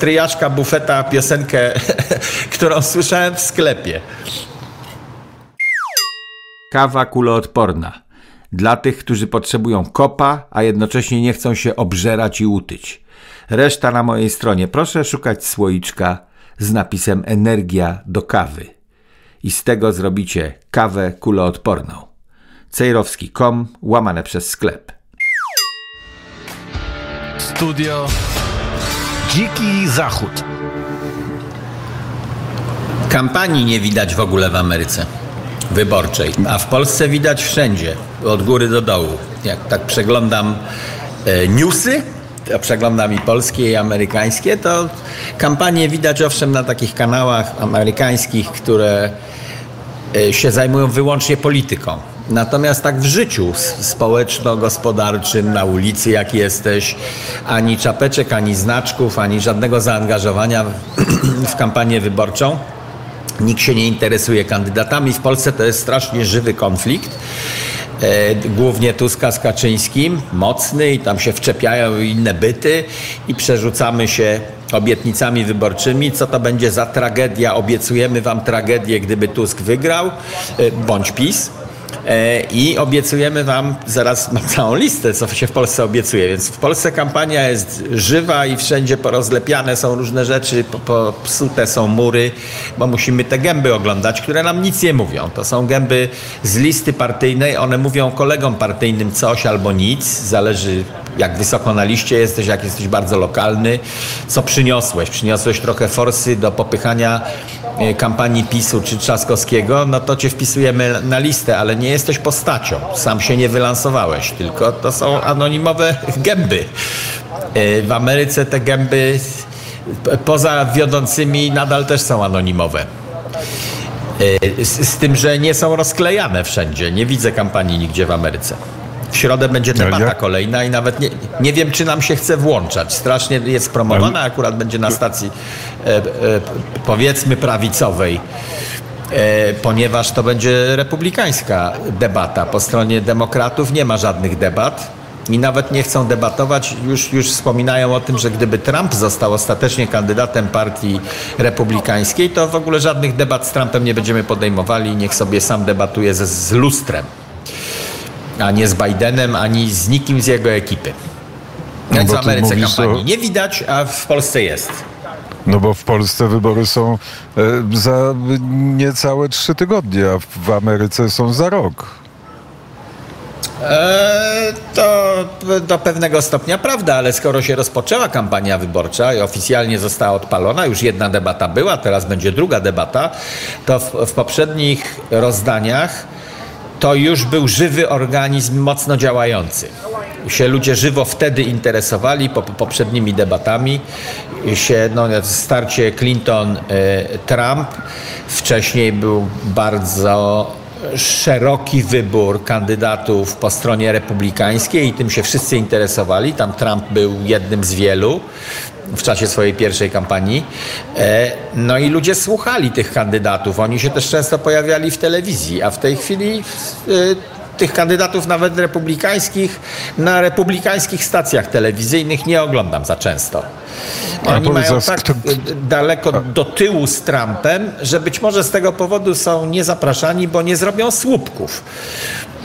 tryjaszka bufeta piosenkę, (laughs) którą słyszałem w sklepie. Kawa kuloodporna. Dla tych, którzy potrzebują kopa, a jednocześnie nie chcą się obżerać i utyć. Reszta na mojej stronie. Proszę szukać słoiczka z napisem Energia do kawy. I z tego zrobicie kawę kuloodporną. Cejrowski.com łamane przez sklep. Studio Dziki Zachód. Kampanii nie widać w ogóle w Ameryce wyborczej, a w Polsce widać wszędzie, od góry do dołu. Jak tak przeglądam e, newsy, to przeglądam i polskie, i amerykańskie, to kampanie widać owszem na takich kanałach amerykańskich, które e, się zajmują wyłącznie polityką. Natomiast tak w życiu społeczno-gospodarczym, na ulicy jak jesteś, ani czapeczek, ani znaczków, ani żadnego zaangażowania (clears throat) w kampanię wyborczą. Nikt się nie interesuje kandydatami. W Polsce to jest strasznie żywy konflikt. E, głównie Tuska z Kaczyńskim, mocny i tam się wczepiają inne byty i przerzucamy się obietnicami wyborczymi. Co to będzie za tragedia? Obiecujemy wam tragedię, gdyby Tusk wygrał, e, bądź PiS. E, I obiecujemy Wam, zaraz mam całą listę, co się w Polsce obiecuje. Więc w Polsce kampania jest żywa i wszędzie porozlepiane są różne rzeczy, po- popsute są mury, bo musimy te gęby oglądać, które nam nic nie mówią. To są gęby z listy partyjnej, one mówią kolegom partyjnym coś albo nic, zależy jak wysoko na liście jesteś, jak jesteś bardzo lokalny, co przyniosłeś. Przyniosłeś trochę forsy do popychania kampanii PiSu czy Trzaskowskiego, no to cię wpisujemy na listę, ale nie jesteś postacią. Sam się nie wylansowałeś, tylko to są anonimowe gęby. E, W Ameryce te gęby poza wiodącymi nadal też są anonimowe. E, Z, z tym, że nie są rozklejane wszędzie. Nie widzę kampanii nigdzie w Ameryce. W środę będzie debata kolejna i nawet nie, nie wiem, czy nam się chce włączać. Strasznie jest promowana, akurat będzie na stacji e, e, powiedzmy prawicowej. E, ponieważ to będzie republikańska debata. Po stronie demokratów nie ma żadnych debat. i nawet nie chcą debatować. Już, już wspominają o tym, że gdyby Trump został ostatecznie kandydatem partii republikańskiej, to w ogóle żadnych debat z Trumpem nie będziemy podejmowali. Niech sobie sam debatuje z, z lustrem, a nie z Bidenem, ani z nikim z jego ekipy. Więc bo w tu Ameryce kampanii o- nie widać, a w Polsce jest. No bo w Polsce wybory są e, za niecałe trzy tygodnie, a w Ameryce są za rok. Eee, to do pewnego stopnia prawda, ale skoro się rozpoczęła kampania wyborcza i oficjalnie została odpalona, już jedna debata była, teraz będzie druga debata, to w, w poprzednich rozdaniach to już był żywy organizm mocno działający. Się ludzie żywo wtedy interesowali po, po poprzednimi debatami. Się, no, starcie Clinton-Trump. Wcześniej był bardzo szeroki wybór kandydatów po stronie republikańskiej i tym się wszyscy interesowali. Tam Trump był jednym z wielu w czasie swojej pierwszej kampanii. E, No i ludzie słuchali tych kandydatów. Oni się też często pojawiali w telewizji, a w tej chwili e, tych kandydatów nawet republikańskich na republikańskich stacjach telewizyjnych nie oglądam za często. Oni mają tak e, daleko do tyłu z Trumpem, że być może z tego powodu są niezapraszani, bo nie zrobią słupków.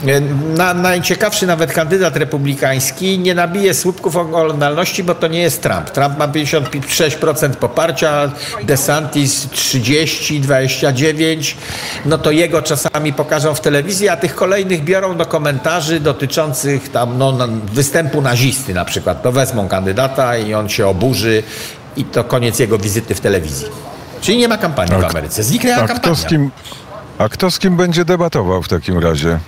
E, Na, najciekawszy nawet kandydat republikański nie nabije słupków oglądalności, bo to nie jest Trump. Trump ma 56% poparcia, DeSantis 30, 29. No to jego czasami pokażą w telewizji, a tych kolejnych biorą do komentarzy dotyczących tam no, występu nazisty na przykład. To wezmą kandydata i on się oburzy i to koniec jego wizyty w telewizji. Czyli nie ma kampanii w A- Ameryce. Zniknęła A kampania. kto z kim, a kto z kim będzie debatował w takim razie?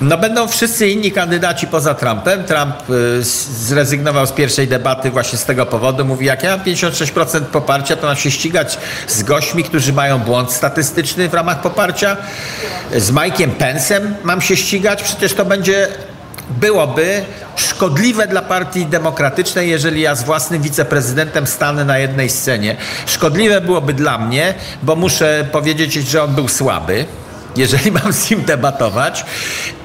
No będą wszyscy inni kandydaci poza Trumpem. Trump y, zrezygnował z pierwszej debaty właśnie z tego powodu. Mówi, jak ja mam 56% poparcia, to mam się ścigać z gośćmi, którzy mają błąd statystyczny w ramach poparcia. Z Mike'iem Pence'em mam się ścigać. Przecież to będzie byłoby szkodliwe dla partii demokratycznej, jeżeli ja z własnym wiceprezydentem stanę na jednej scenie. Szkodliwe byłoby dla mnie, bo muszę powiedzieć, że on był słaby jeżeli mam z nim debatować.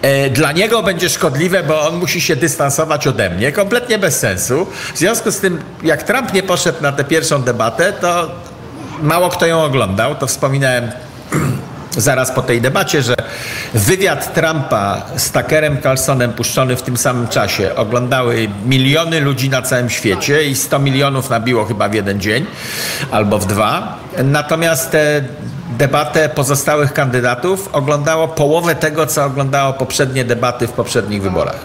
E, Dla niego będzie szkodliwe, bo on musi się dystansować ode mnie, kompletnie bez sensu. W związku z tym, jak Trump nie poszedł na tę pierwszą debatę, to mało kto ją oglądał. To wspominałem (clears throat) zaraz po tej debacie, że wywiad Trumpa z Tuckerem Carlsonem puszczony w tym samym czasie oglądały miliony ludzi na całym świecie i 100 milionów nabiło chyba w jeden dzień albo w dwa. Natomiast tę debatę pozostałych kandydatów oglądało połowę tego, co oglądało poprzednie debaty w poprzednich wyborach.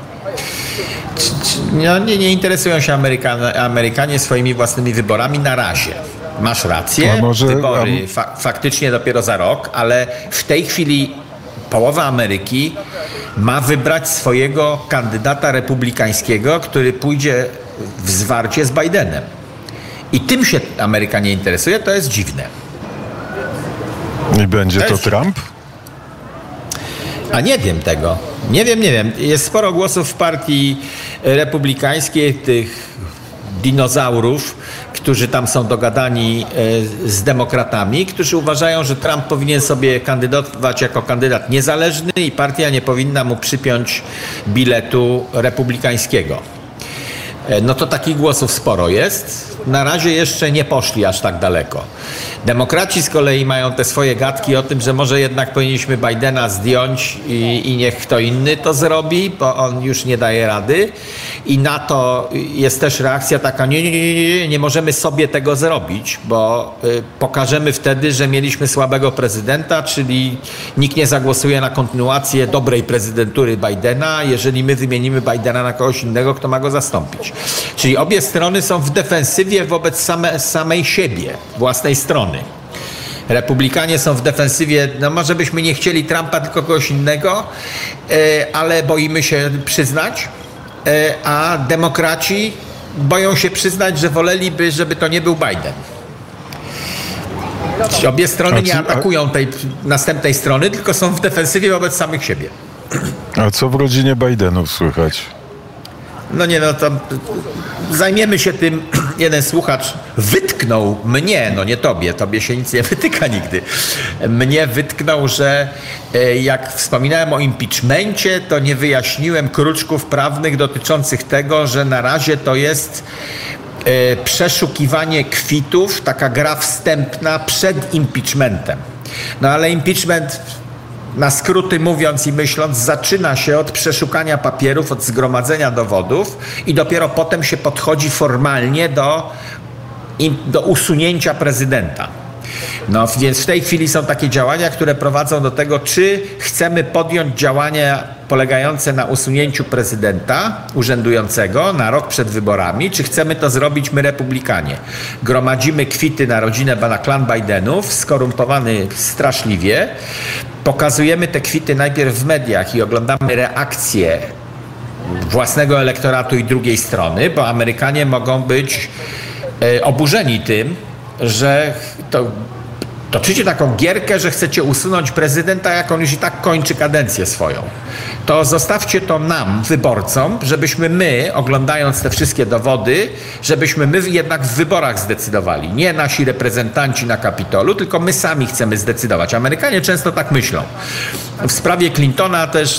No, nie, nie interesują się Amerykanie, Amerykanie swoimi własnymi wyborami na razie. Masz rację, A może- wybory fa faktycznie dopiero za rok, ale w tej chwili połowa Ameryki ma wybrać swojego kandydata republikańskiego, który pójdzie w zwarcie z Bidenem. I tym się Amerykanie interesuje, to jest dziwne. I będzie to. Trump? A nie wiem tego. Nie wiem, nie wiem. Jest sporo głosów w partii republikańskiej, tych dinozaurów, którzy tam są dogadani e, z demokratami, którzy uważają, że Trump powinien sobie kandydować jako kandydat niezależny i partia nie powinna mu przypiąć biletu republikańskiego. E, No to takich głosów sporo jest. Na razie jeszcze nie poszli aż tak daleko. Demokraci z kolei mają te swoje gadki o tym, że może jednak powinniśmy Bidena zdjąć i, i niech kto inny to zrobi, bo on już nie daje rady. I na to jest też reakcja taka, nie, nie, nie, nie, nie, możemy sobie tego zrobić, bo y, pokażemy wtedy, że mieliśmy słabego prezydenta, czyli nikt nie zagłosuje na kontynuację dobrej prezydentury Bidena, jeżeli my wymienimy Bidena na kogoś innego, kto ma go zastąpić. Czyli obie strony są w defensywie wobec same, samej siebie, własnej strony. Republikanie są w defensywie, no może byśmy nie chcieli Trumpa, tylko kogoś innego, e, ale boimy się przyznać, e, a demokraci boją się przyznać, że woleliby, żeby to nie był Biden. Obie strony nie atakują tej następnej strony, tylko są w defensywie wobec samych siebie. A co w rodzinie Bidenów słychać? No nie, no to zajmiemy się tym (clears throat) jeden słuchacz wytknął mnie, no nie tobie, tobie się nic nie wytyka nigdy, mnie wytknął, że e, jak wspominałem o impeachmencie, to nie wyjaśniłem kruczków prawnych dotyczących tego, że na razie to jest e, przeszukiwanie kwitów, taka gra wstępna przed impeachmentem. No ale impeachment na skróty mówiąc i myśląc, zaczyna się od przeszukania papierów, od zgromadzenia dowodów i dopiero potem się podchodzi formalnie do, do usunięcia prezydenta. No więc w tej chwili są takie działania, które prowadzą do tego, czy chcemy podjąć działania polegające na usunięciu prezydenta urzędującego na rok przed wyborami, czy chcemy to zrobić my republikanie. Gromadzimy kwity na rodzinę pana klan Bidenów, skorumpowany straszliwie. Pokazujemy te kwity najpierw w mediach i oglądamy reakcje własnego elektoratu i drugiej strony, bo Amerykanie mogą być e, oburzeni tym, że to toczycie taką gierkę, że chcecie usunąć prezydenta, jak on już i tak kończy kadencję swoją. To zostawcie to nam, wyborcom, żebyśmy my, oglądając te wszystkie dowody, żebyśmy my jednak w wyborach zdecydowali. Nie nasi reprezentanci na Kapitolu, tylko my sami chcemy zdecydować. Amerykanie często tak myślą. W sprawie Clintona też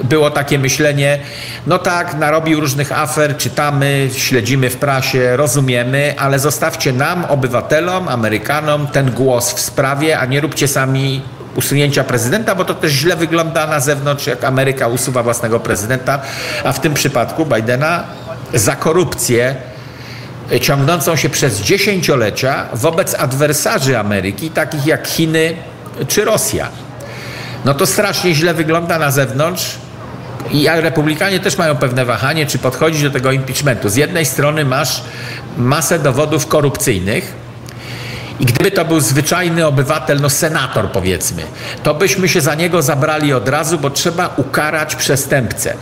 y, było takie myślenie, no tak, narobił różnych afer, czytamy, śledzimy w prasie, rozumiemy, ale zostawcie nam, obywatelom, Amerykanom, ten głos w sprawie, a nie róbcie sami usunięcia prezydenta, bo to też źle wygląda na zewnątrz, jak Ameryka usuwa własnego prezydenta, a w tym przypadku Bidena za korupcję ciągnącą się przez dziesięciolecia wobec adwersarzy Ameryki, takich jak Chiny czy Rosja. No to strasznie źle wygląda na zewnątrz. I republikanie też mają pewne wahanie, czy podchodzić do tego impeachmentu. Z jednej strony masz masę dowodów korupcyjnych, i gdyby to był zwyczajny obywatel, no senator powiedzmy, to byśmy się za niego zabrali od razu, bo trzeba ukarać przestępcę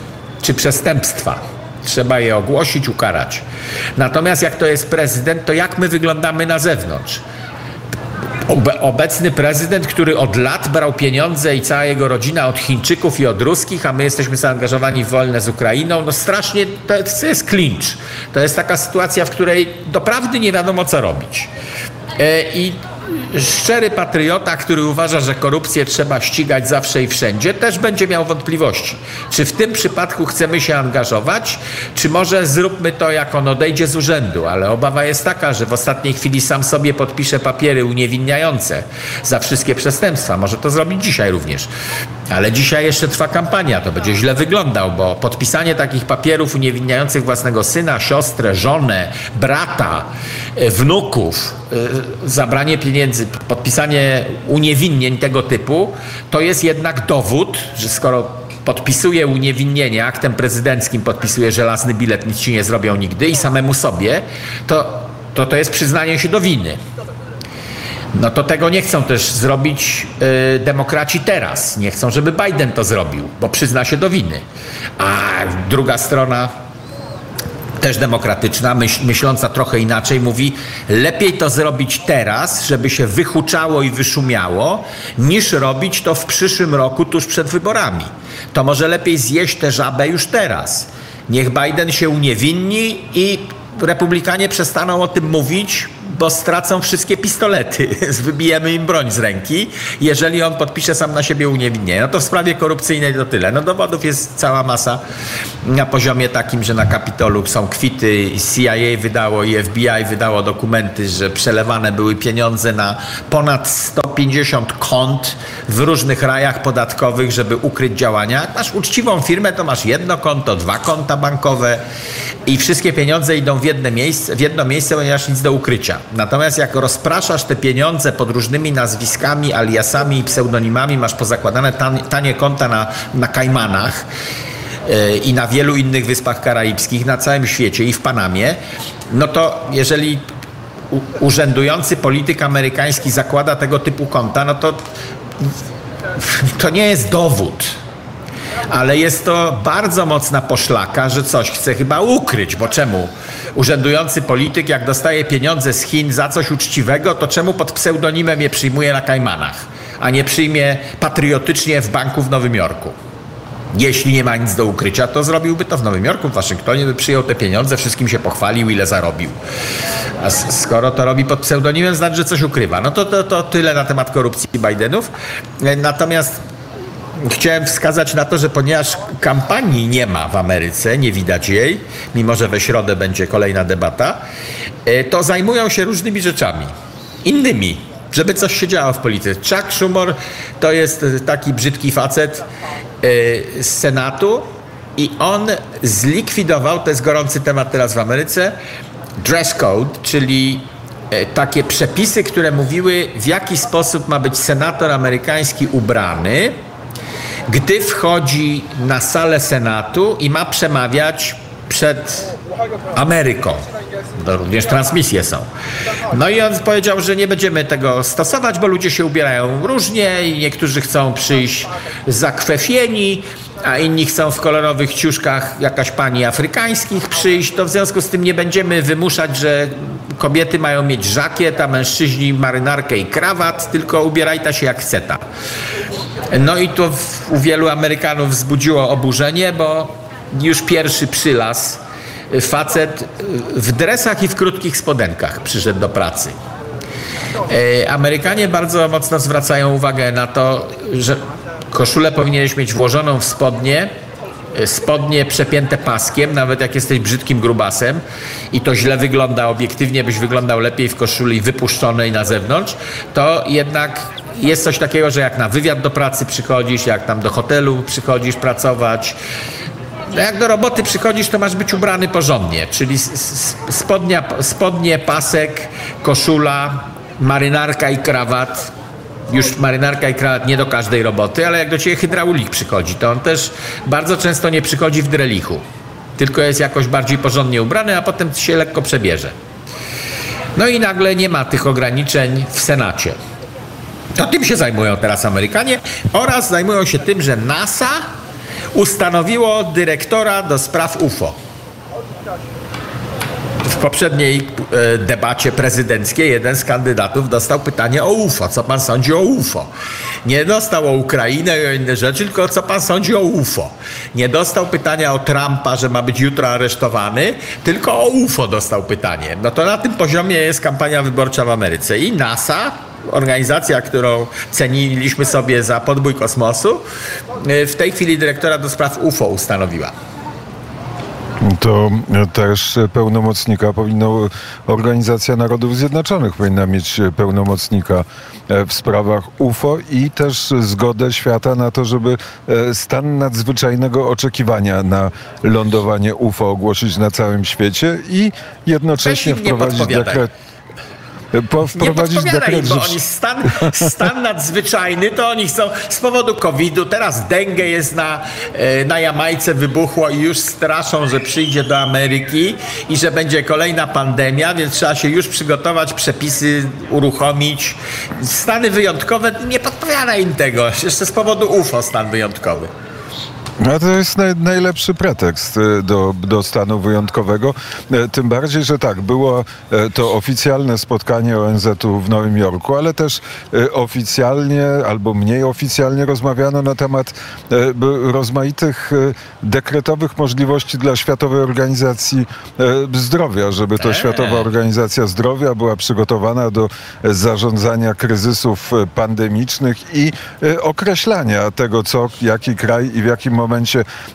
czy przestępstwa. Trzeba je ogłosić, ukarać. Natomiast jak to jest prezydent, to jak my wyglądamy na zewnątrz? obecny prezydent, który od lat brał pieniądze i cała jego rodzina od Chińczyków i od ruskich, a my jesteśmy zaangażowani w wojnę z Ukrainą, no strasznie to jest klincz. To jest taka sytuacja, w której doprawdy nie wiadomo co robić. E, I szczery patriota, który uważa, że korupcję trzeba ścigać zawsze i wszędzie, też będzie miał wątpliwości. Czy w tym przypadku chcemy się angażować, czy może zróbmy to, jak on odejdzie z urzędu. Ale obawa jest taka, że w ostatniej chwili sam sobie podpisze papiery uniewinniające za wszystkie przestępstwa. Może to zrobić dzisiaj również. Ale dzisiaj jeszcze trwa kampania, to będzie źle wyglądał, bo podpisanie takich papierów uniewinniających własnego syna, siostrę, żonę, brata, e, wnuków, e, zabranie pieniędzy, podpisanie uniewinnień tego typu, to jest jednak dowód, że skoro podpisuje uniewinnienie, aktem prezydenckim podpisuje żelazny bilet, nic ci nie zrobią nigdy i samemu sobie, to to, to jest przyznanie się do winy. No to tego nie chcą też zrobić y, demokraci teraz. Nie chcą, żeby Biden to zrobił, bo przyzna się do winy. A druga strona też demokratyczna, myśl, myśląca trochę inaczej, mówi: lepiej to zrobić teraz, żeby się wyhuczało i wyszumiało, niż robić to w przyszłym roku, tuż przed wyborami. To może lepiej zjeść tę żabę już teraz. Niech Biden się uniewinni i republikanie przestaną o tym mówić, bo stracą wszystkie pistolety. (laughs) Wybijemy im broń z ręki, jeżeli on podpisze sam na siebie uniewinnienie. No to w sprawie korupcyjnej to tyle. No dowodów jest cała masa na poziomie takim, że na Kapitolu są kwity, CIA wydało i FBI wydało dokumenty, że przelewane były pieniądze na ponad 150 kont w różnych rajach podatkowych, żeby ukryć działania. Jak masz uczciwą firmę, to masz jedno konto, dwa konta bankowe i wszystkie pieniądze idą w, jedno miejsce, w jedno miejsce, ponieważ nic do ukrycia. Natomiast jak rozpraszasz te pieniądze pod różnymi nazwiskami, aliasami i pseudonimami, masz pozakładane tanie, konta na, na Kajmanach yy, i na wielu innych wyspach karaibskich, na całym świecie i w Panamie, no to jeżeli urzędujący polityk amerykański zakłada tego typu konta, no to to nie jest dowód ale jest to bardzo mocna poszlaka, że coś chce chyba ukryć, bo czemu? Urzędujący polityk, jak dostaje pieniądze z Chin za coś uczciwego, to czemu pod pseudonimem je przyjmuje na Kajmanach, a nie przyjmie patriotycznie w banku w Nowym Jorku? Jeśli nie ma nic do ukrycia, to zrobiłby to w Nowym Jorku, w Waszyngtonie, by przyjął te pieniądze, wszystkim się pochwalił, ile zarobił. A skoro to robi pod pseudonimem, znaczy, że coś ukrywa. No to, to, to tyle na temat korupcji Bidenów. E, Natomiast Chciałem wskazać na to, że ponieważ kampanii nie ma w Ameryce, nie widać jej, mimo że we środę będzie kolejna debata, e, to zajmują się różnymi rzeczami. Innymi, żeby coś się działo w polityce. Chuck Schumer to jest taki brzydki facet e, z Senatu i on zlikwidował, to jest gorący temat teraz w Ameryce, dress code, czyli e, takie przepisy, które mówiły, w jaki sposób ma być senator amerykański ubrany, gdy wchodzi na salę Senatu i ma przemawiać przed Ameryką. To również transmisje są. No i on powiedział, że nie będziemy tego stosować, bo ludzie się ubierają różnie i niektórzy chcą przyjść zakwefieni, a inni chcą w kolorowych ciuszkach jakaś pani afrykańskich przyjść. To w związku z tym nie będziemy wymuszać, że kobiety mają mieć żakiet, a mężczyźni marynarkę i krawat, tylko ubierajta się jak chceta. No i to u wielu Amerykanów wzbudziło oburzenie, bo już pierwszy przylas facet w dresach i w krótkich spodenkach przyszedł do pracy. E, Amerykanie bardzo mocno zwracają uwagę na to, że koszulę powinieneś mieć włożoną w spodnie, e, spodnie przepięte paskiem, nawet jak jesteś brzydkim grubasem i to źle wygląda obiektywnie, byś wyglądał lepiej w koszuli wypuszczonej na zewnątrz, to jednak jest coś takiego, że jak na wywiad do pracy przychodzisz, jak tam do hotelu przychodzisz pracować, jak do roboty przychodzisz, to masz być ubrany porządnie, czyli spodnia, spodnie, pasek, koszula, marynarka i krawat. Już marynarka i krawat nie do każdej roboty, ale jak do ciebie hydraulik przychodzi, to on też bardzo często nie przychodzi w drelichu, tylko jest jakoś bardziej porządnie ubrany, a potem się lekko przebierze. No i nagle nie ma tych ograniczeń w Senacie. To tym się zajmują teraz Amerykanie oraz zajmują się tym, że NASA ustanowiło dyrektora do spraw UFO. W poprzedniej e, debacie prezydenckiej jeden z kandydatów dostał pytanie o UFO. Co pan sądzi o UFO? Nie dostał o Ukrainę i o inne rzeczy, tylko co pan sądzi o UFO. Nie dostał pytania o Trumpa, że ma być jutro aresztowany, tylko o UFO dostał pytanie. No to na tym poziomie jest kampania wyborcza w Ameryce. I NASA organizacja, którą ceniliśmy sobie za podbój kosmosu, e, w tej chwili dyrektora do spraw UFO ustanowiła. To też pełnomocnika powinno, Organizacja Narodów Zjednoczonych powinna mieć pełnomocnika e, w sprawach UFO i też zgodę świata na to, żeby e, stan nadzwyczajnego oczekiwania na lądowanie UFO ogłosić na całym świecie i jednocześnie wprowadzić dekret. Po, Nie wprowadzić im, dekret, bo że oni stan, stan nadzwyczajny to oni chcą z powodu COVID-u, teraz dengue jest na, e, na Jamajce wybuchło i już straszą, że przyjdzie do Ameryki i że będzie kolejna pandemia, więc trzeba się już przygotować, przepisy uruchomić. Stany wyjątkowe, nie podpowiada im tego, jeszcze z powodu UFO stan wyjątkowy. No to jest naj, najlepszy pretekst e, do, do stanu wyjątkowego. E, Tym bardziej, że tak, było e, to oficjalne spotkanie ONZ-u w Nowym Jorku, ale też oficjalnie albo mniej oficjalnie rozmawiano na temat rozmaitych dekretowych możliwości dla Światowej Organizacji Zdrowia, żeby to Światowa Organizacja Zdrowia była przygotowana do zarządzania kryzysów pandemicznych i określania tego, co jaki kraj i w jakim momencie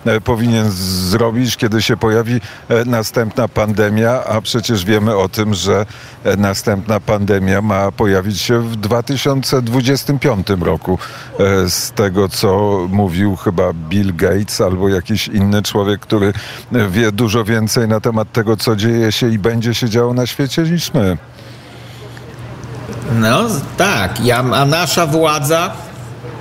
e, powinien zrobić, kiedy się pojawi e, następna pandemia, a przecież wiemy o tym, że e, następna pandemia ma pojawić się w 2025 roku. Z tego, co mówił chyba Bill Gates albo jakiś inny człowiek, który wie dużo więcej na temat tego, co dzieje się i będzie się działo na świecie niż my. No tak, ja, a nasza władza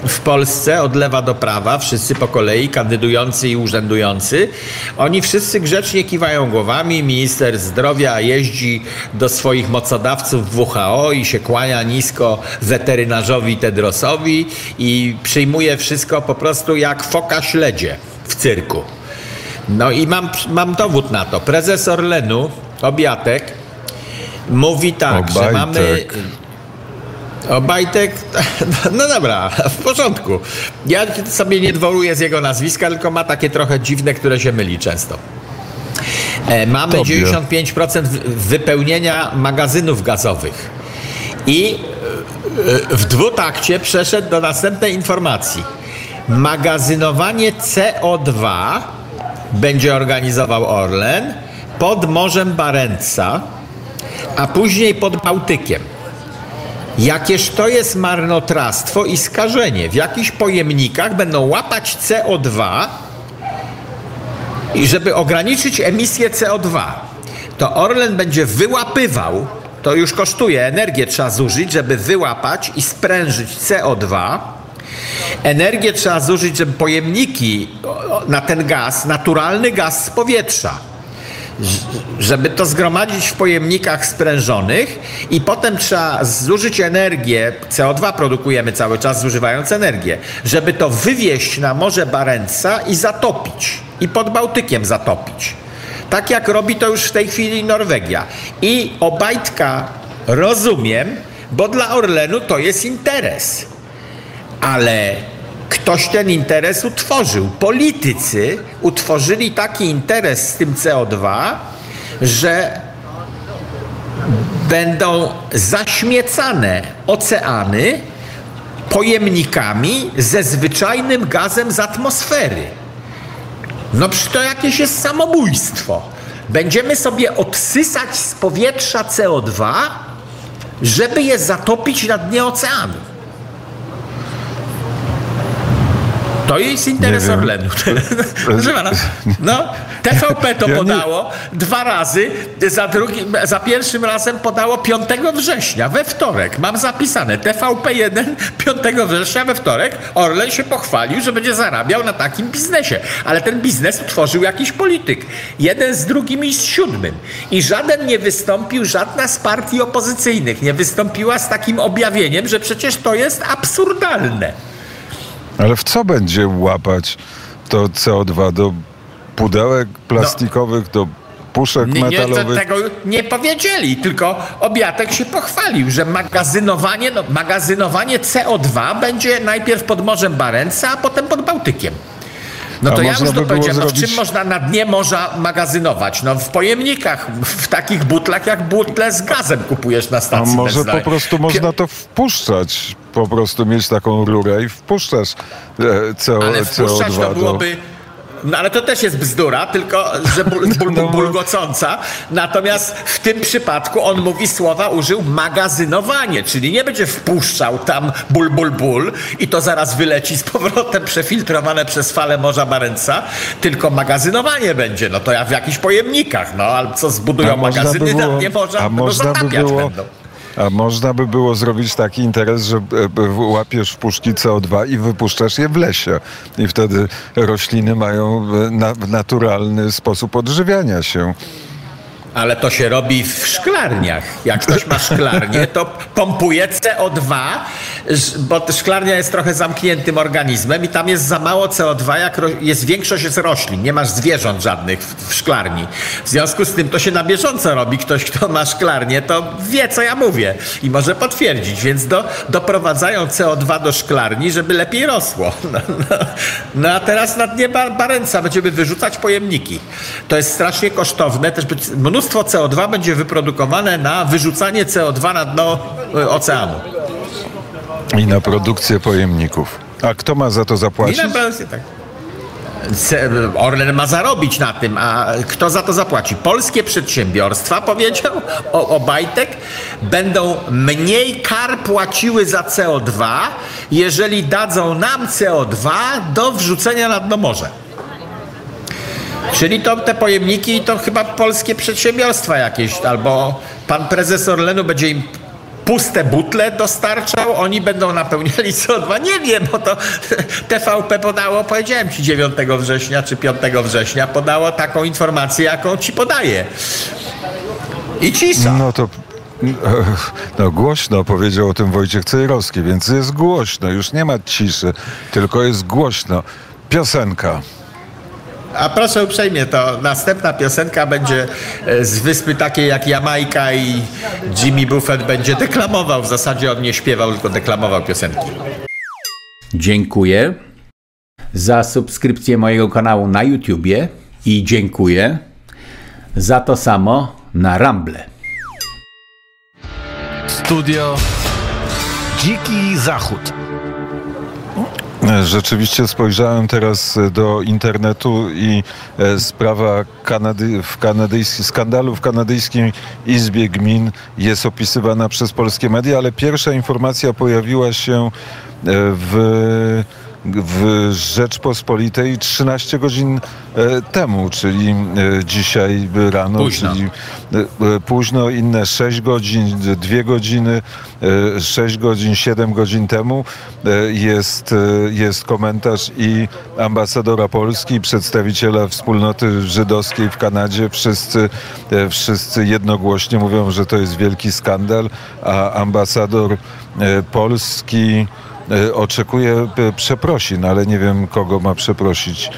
w Polsce od lewa do prawa, wszyscy po kolei, kandydujący i urzędujący, oni wszyscy grzecznie kiwają głowami. Minister zdrowia jeździ do swoich mocodawców w WHO i się kłania nisko weterynarzowi Tedrosowi i przyjmuje wszystko po prostu jak foka śledzie w cyrku. No i mam, mam dowód na to. Prezes Orlenu, Obiatek, mówi tak, że Obajtek. mamy Obajtek, (laughs) no dobra, w porządku. Ja sobie nie dworuję z jego nazwiska, tylko ma takie trochę dziwne, które się myli często. E, Mamy Tobie. 95% wy- wypełnienia magazynów gazowych. I e, w dwutakcie przeszedł do następnej informacji. Magazynowanie CO2 będzie organizował Orlen pod Morzem Barentsa, a później pod Bałtykiem. Jakież to jest marnotrawstwo i skażenie. W jakichś pojemnikach będą łapać CO2 i żeby ograniczyć emisję CO2, to Orlen będzie wyłapywał, to już kosztuje, energię trzeba zużyć, żeby wyłapać i sprężyć CO2. Energię trzeba zużyć, żeby pojemniki na ten gaz, naturalny gaz z powietrza, żeby to zgromadzić w pojemnikach sprężonych i potem trzeba zużyć energię, CO2 produkujemy cały czas zużywając energię, żeby to wywieźć na Morze Barentsa i zatopić. I pod Bałtykiem zatopić. Tak jak robi to już w tej chwili Norwegia. I Obajtka rozumiem, bo dla Orlenu to jest interes. Ale ktoś ten interes utworzył. Politycy utworzyli taki interes z tym CO2, że będą zaśmiecane oceany pojemnikami ze zwyczajnym gazem z atmosfery. No przecież to jakieś jest samobójstwo. Będziemy sobie odsysać z powietrza CO2, żeby je zatopić na dnie oceanu. To jest interes. Orlenu. Proszę pana, no, TVP to podało dwa razy, za, za pierwszym razem podało 5 września, we wtorek. Mam zapisane TVP1 5 września we wtorek. Orlen się pochwalił, że będzie zarabiał na takim biznesie. Ale ten biznes utworzył jakiś polityk. Jeden z drugim i z siódmym. I żaden nie wystąpił, żadna z partii opozycyjnych nie wystąpiła z takim objawieniem, że przecież to jest absurdalne. Ale w co będzie łapać to CO2? Do pudełek plastikowych, do puszek Nie, metalowych? tego nie powiedzieli, tylko Obiatek się pochwalił, że magazynowanie, no, magazynowanie CO2 będzie najpierw pod Morzem Barentsa, a potem pod Bałtykiem. No A to ja można już by dopowiedziałem, no w zrobić- czym można na dnie morza magazynować? No w pojemnikach, w takich butlach jak butle z gazem kupujesz na A stacji może po prostu można to wpuszczać? Po prostu mieć taką rurę i wpuszczasz e, CO, Ale wpuszczać CO2 to do... No ale to też jest bzdura, tylko że ból, ból, (laughs) No, bo- bulgocąca. Natomiast w tym przypadku on mówi słowa, użył magazynowanie, czyli nie będzie wpuszczał tam ból, ból, ból i to zaraz wyleci z powrotem (laughs) przefiltrowane przez falę Morza Barentsa, tylko magazynowanie będzie. No to ja w jakichś pojemnikach, no ale co zbudują można magazyny by na było- dnie morza, a można by było- będą. A można by było zrobić taki interes, że e, e, łapiesz puszki CO2 i wypuszczasz je w lesie. I wtedy rośliny mają e, na, naturalny sposób odżywiania się. Ale to się robi w szklarniach. Jak ktoś ma szklarnię, to pompuje CO2, ż- bo szklarnia jest trochę zamkniętym organizmem i tam jest za mało CO2, jak jest większość jest roślin, nie masz zwierząt żadnych w, szklarni. W związku z tym to się na bieżąco robi. Ktoś, kto ma szklarnię, to wie, co ja mówię i może potwierdzić, więc do, doprowadzają CO2 do szklarni, żeby lepiej rosło. (laughs) No, no, no a teraz na dnie Bar- Barentsa będziemy wyrzucać pojemniki. To jest strasznie kosztowne, też być- mnóstwo CO2 będzie wyprodukowane na wyrzucanie CO2 na dno y, oceanu. I na produkcję pojemników. A kto ma za to I zapłacić? na pewno tak. Orlen ma zarobić na tym, a kto za to zapłaci? Polskie przedsiębiorstwa, powiedział o- Obajtek, będą mniej kar płaciły za CO2, jeżeli dadzą nam CO2 do wrzucenia na dno morza. Czyli to te pojemniki to chyba polskie przedsiębiorstwa jakieś, albo pan prezes Orlenu będzie im puste butle dostarczał, oni będą napełniali CO2. Nie wiem, bo to (laughs) TVP podało, powiedziałem ci 9 września czy 5 września, podało taką informację, jaką ci podaję. I cisza. No to (laughs) no głośno powiedział o tym Wojciech Cejrowski, więc jest głośno. Już nie ma ciszy, tylko jest głośno. Piosenka. A proszę uprzejmie, to następna piosenka będzie e, z wyspy takiej jak Jamajka i Jimmy Buffett będzie deklamował. W zasadzie on nie śpiewał, tylko deklamował piosenki. Dziękuję za subskrypcję mojego kanału na YouTubie i dziękuję za to samo na Rumble. Studio Dziki Zachód. Rzeczywiście spojrzałem teraz do internetu i e, sprawa Kanady, w kanadyjski, skandalu w kanadyjskiej Izbie Gmin jest opisywana przez polskie media, ale pierwsza informacja pojawiła się e, w w Rzeczpospolitej 13 godzin e, temu, czyli e, dzisiaj rano, Późno. czyli e, późno, inne 6 godzin, 2 godziny, 6 godzin, 7 godzin temu jest, jest komentarz i ambasadora Polski, i przedstawiciela wspólnoty żydowskiej w Kanadzie. Wszyscy, wszyscy jednogłośnie mówią, że to jest wielki skandal, a ambasador Polski oczekuje e, przeprosin, ale nie wiem kogo ma przeprosić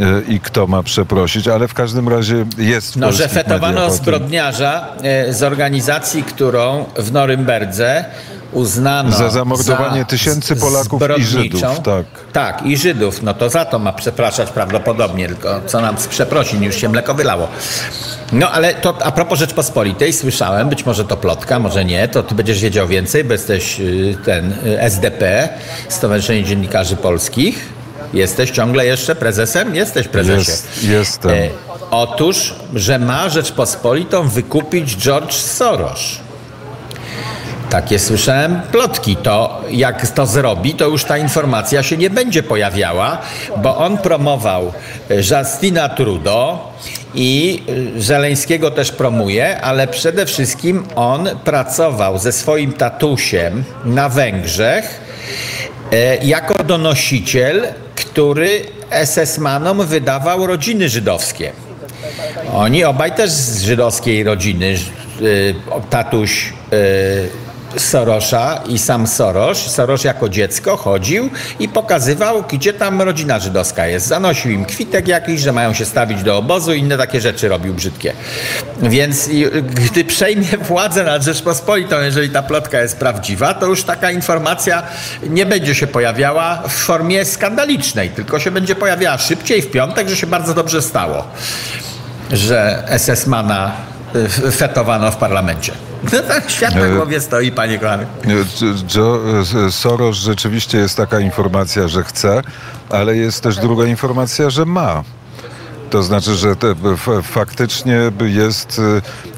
e, i kto ma przeprosić, ale w każdym razie jest w No, że fetowano zbrodniarza e, z organizacji, którą w Norymberdze uznano Za zamordowanie za tysięcy Polaków i. Żydów, tak. Tak, i Żydów. No to za to ma przepraszać prawdopodobnie, tylko co nam z przeprosin, już się mleko wylało. No ale to a propos Rzeczpospolitej, słyszałem, być może to plotka, może nie, to ty będziesz wiedział więcej, bo jesteś y, ten y, SDP, Stowarzyszenie Dziennikarzy Polskich. Jesteś ciągle jeszcze prezesem? Jesteś prezesie. Jest, jestem. E, otóż, że ma Rzeczpospolitą wykupić George Soros. Takie słyszałem plotki. To jak to zrobi, to już ta informacja się nie będzie pojawiała, bo on promował e, Justina Trudeau i e, Żeleńskiego też promuje, ale przede wszystkim on pracował ze swoim tatusiem na Węgrzech e, jako donosiciel, który SS-manom wydawał rodziny żydowskie. Oni obaj też z żydowskiej rodziny. Tatuś Sorosza i sam Soros. Soros jako dziecko chodził i pokazywał, gdzie tam rodzina żydowska jest. Zanosił im kwitek jakiś, że mają się stawić do obozu i inne takie rzeczy robił brzydkie. Więc gdy przejmie władzę nad Rzeczpospolitą, jeżeli ta plotka jest prawdziwa, to już taka informacja nie będzie się pojawiała w formie skandalicznej, tylko się będzie pojawiała szybciej w piątek, że się bardzo dobrze stało że SS-mana fetowano w parlamencie. No tak, świat na głowie stoi, panie kochany. Joe e, Soros rzeczywiście jest taka informacja, że chce, ale jest też druga informacja, że ma. To znaczy, że te, faktycznie jest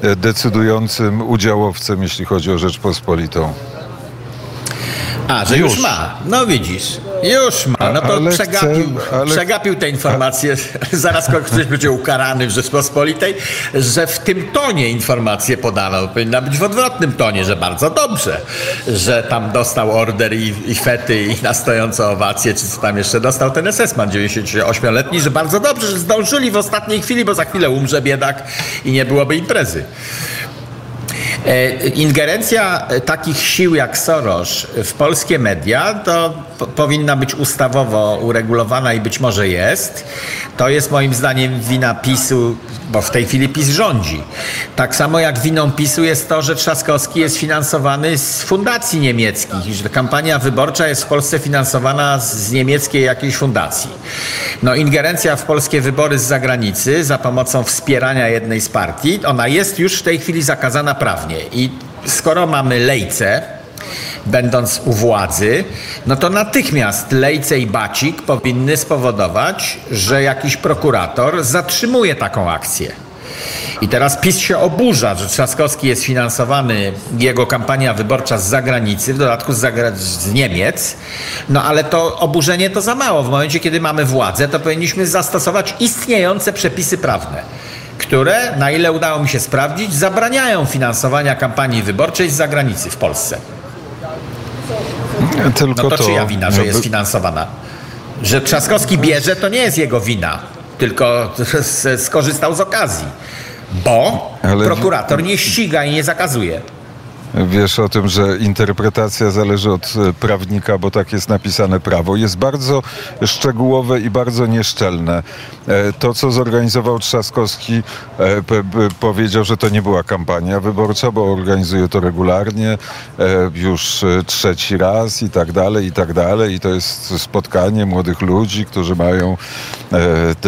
e, decydującym udziałowcem, jeśli chodzi o Rzeczpospolitą. A, że już, Już. ma. No widzisz, już ma. No to Ale przegapił, chcę- ale- przegapił tę informację. (laughs) Zaraz ktoś będzie ukarany w Rzeczpospolitej, że w tym tonie informację podano. Powinna być w odwrotnym tonie, że bardzo dobrze, że tam dostał order i, i fety i na stojące owacje, czy co tam jeszcze dostał ten SS-man 98-letni, że bardzo dobrze, że zdążyli w ostatniej chwili, bo za chwilę umrze biedak i nie byłoby imprezy. E, Ingerencja e, takich sił jak Soros w polskie media to po- powinna być ustawowo uregulowana i być może jest. To jest moim zdaniem wina PiSu, bo w tej chwili PiS rządzi. Tak samo jak winą PiSu jest to, że Trzaskowski jest finansowany z fundacji niemieckich i że kampania wyborcza jest w Polsce finansowana z niemieckiej jakiejś fundacji. No ingerencja w polskie wybory z zagranicy za pomocą wspierania jednej z partii, ona jest już w tej chwili zakazana prawnie. I skoro mamy lejce, będąc u władzy, no to natychmiast Lejce i Bacik powinny spowodować, że jakiś prokurator zatrzymuje taką akcję. I teraz PiS się oburza, że Trzaskowski jest finansowany, jego kampania wyborcza z zagranicy, w dodatku z, zagra- z Niemiec. No ale to oburzenie to za mało. W momencie, kiedy mamy władzę, to powinniśmy zastosować istniejące przepisy prawne, które, na ile udało mi się sprawdzić, zabraniają finansowania kampanii wyborczej z zagranicy w Polsce. Tylko No to, czyja wina, że jest finansowana? Że Trzaskowski bierze, to nie jest jego wina, tylko (laughs) skorzystał z okazji. Bo Ale- prokurator nie ściga i nie zakazuje. Wiesz o tym, że interpretacja zależy od e, prawnika, bo tak jest napisane prawo. Jest bardzo szczegółowe i bardzo nieszczelne. E, To, co zorganizował Trzaskowski, e, powiedział, że to nie była kampania wyborcza, bo organizuje to regularnie, już trzeci raz i tak dalej, i tak dalej. I to jest spotkanie młodych ludzi, którzy mają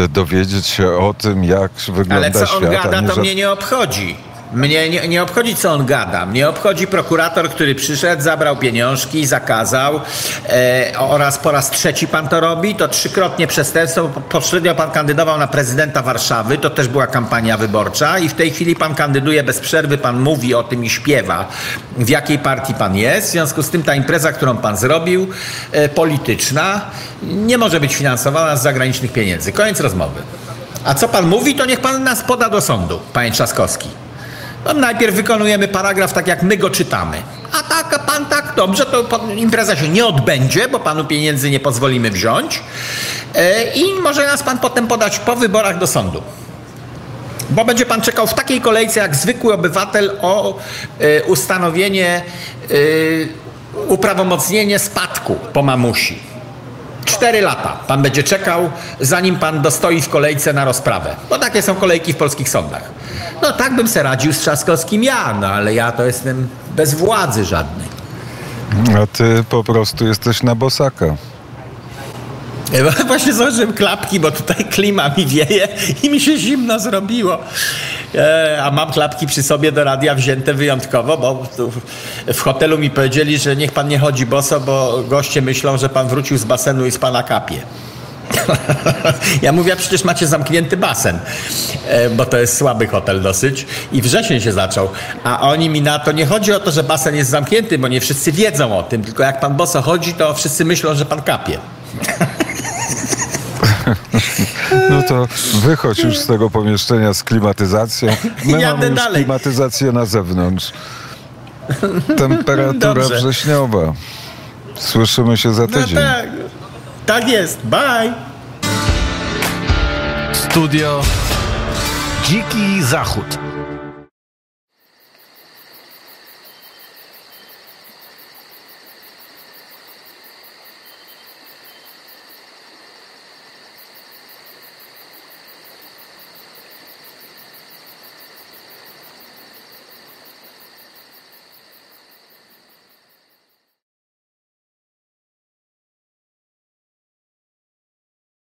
dowiedzieć się o tym, jak wygląda Ale co świat. on gada, to ża- mnie nie obchodzi. Mnie nie, nie obchodzi, co on gada. Mnie obchodzi prokurator, który przyszedł, zabrał pieniążki, zakazał e, oraz po raz trzeci pan to robi. To trzykrotnie przestępstwo. Poprzednio pan kandydował na prezydenta Warszawy, to też była kampania wyborcza i w tej chwili pan kandyduje bez przerwy, pan mówi o tym i śpiewa, w jakiej partii pan jest. W związku z tym ta impreza, którą pan zrobił, e, polityczna, nie może być finansowana z zagranicznych pieniędzy. Koniec rozmowy. A co pan mówi, to niech pan nas poda do sądu, panie Trzaskowski. No, najpierw wykonujemy paragraf tak, jak my go czytamy. A tak, a pan tak, dobrze, to impreza się nie odbędzie, bo panu pieniędzy nie pozwolimy wziąć. E, I może nas pan potem podać po wyborach do sądu. Bo będzie pan czekał w takiej kolejce jak zwykły obywatel o e, ustanowienie, e, uprawomocnienie spadku po mamusi. Cztery lata pan będzie czekał, zanim pan dostoi w kolejce na rozprawę. Bo takie są kolejki w polskich sądach. No tak bym se radził z Trzaskowskim ja, no ale ja to jestem bez władzy żadnej. A ty po prostu jesteś na bosaka. E, Właśnie założyłem klapki, bo tutaj klima mi wieje i mi się zimno zrobiło. E, a mam klapki przy sobie do radia wzięte wyjątkowo, bo w hotelu mi powiedzieli, że niech pan nie chodzi boso, bo goście myślą, że pan wrócił z basenu i z pana kapie. (laughs) Ja mówię, a przecież macie zamknięty basen, e, bo to jest słaby hotel dosyć. I wrzesień się zaczął. A oni mi na to, nie chodzi o to, że basen jest zamknięty, bo nie wszyscy wiedzą o tym, tylko jak pan boso chodzi, to wszyscy myślą, że pan kapie. (laughs) No to wychodź już z tego pomieszczenia z klimatyzacją. My Jadę mamy już dalej. klimatyzację na zewnątrz. Temperatura Dobrze. wrześniowa. Słyszymy się za No tydzień. tak, tak jest. Bye. Studio Dziki Zachód.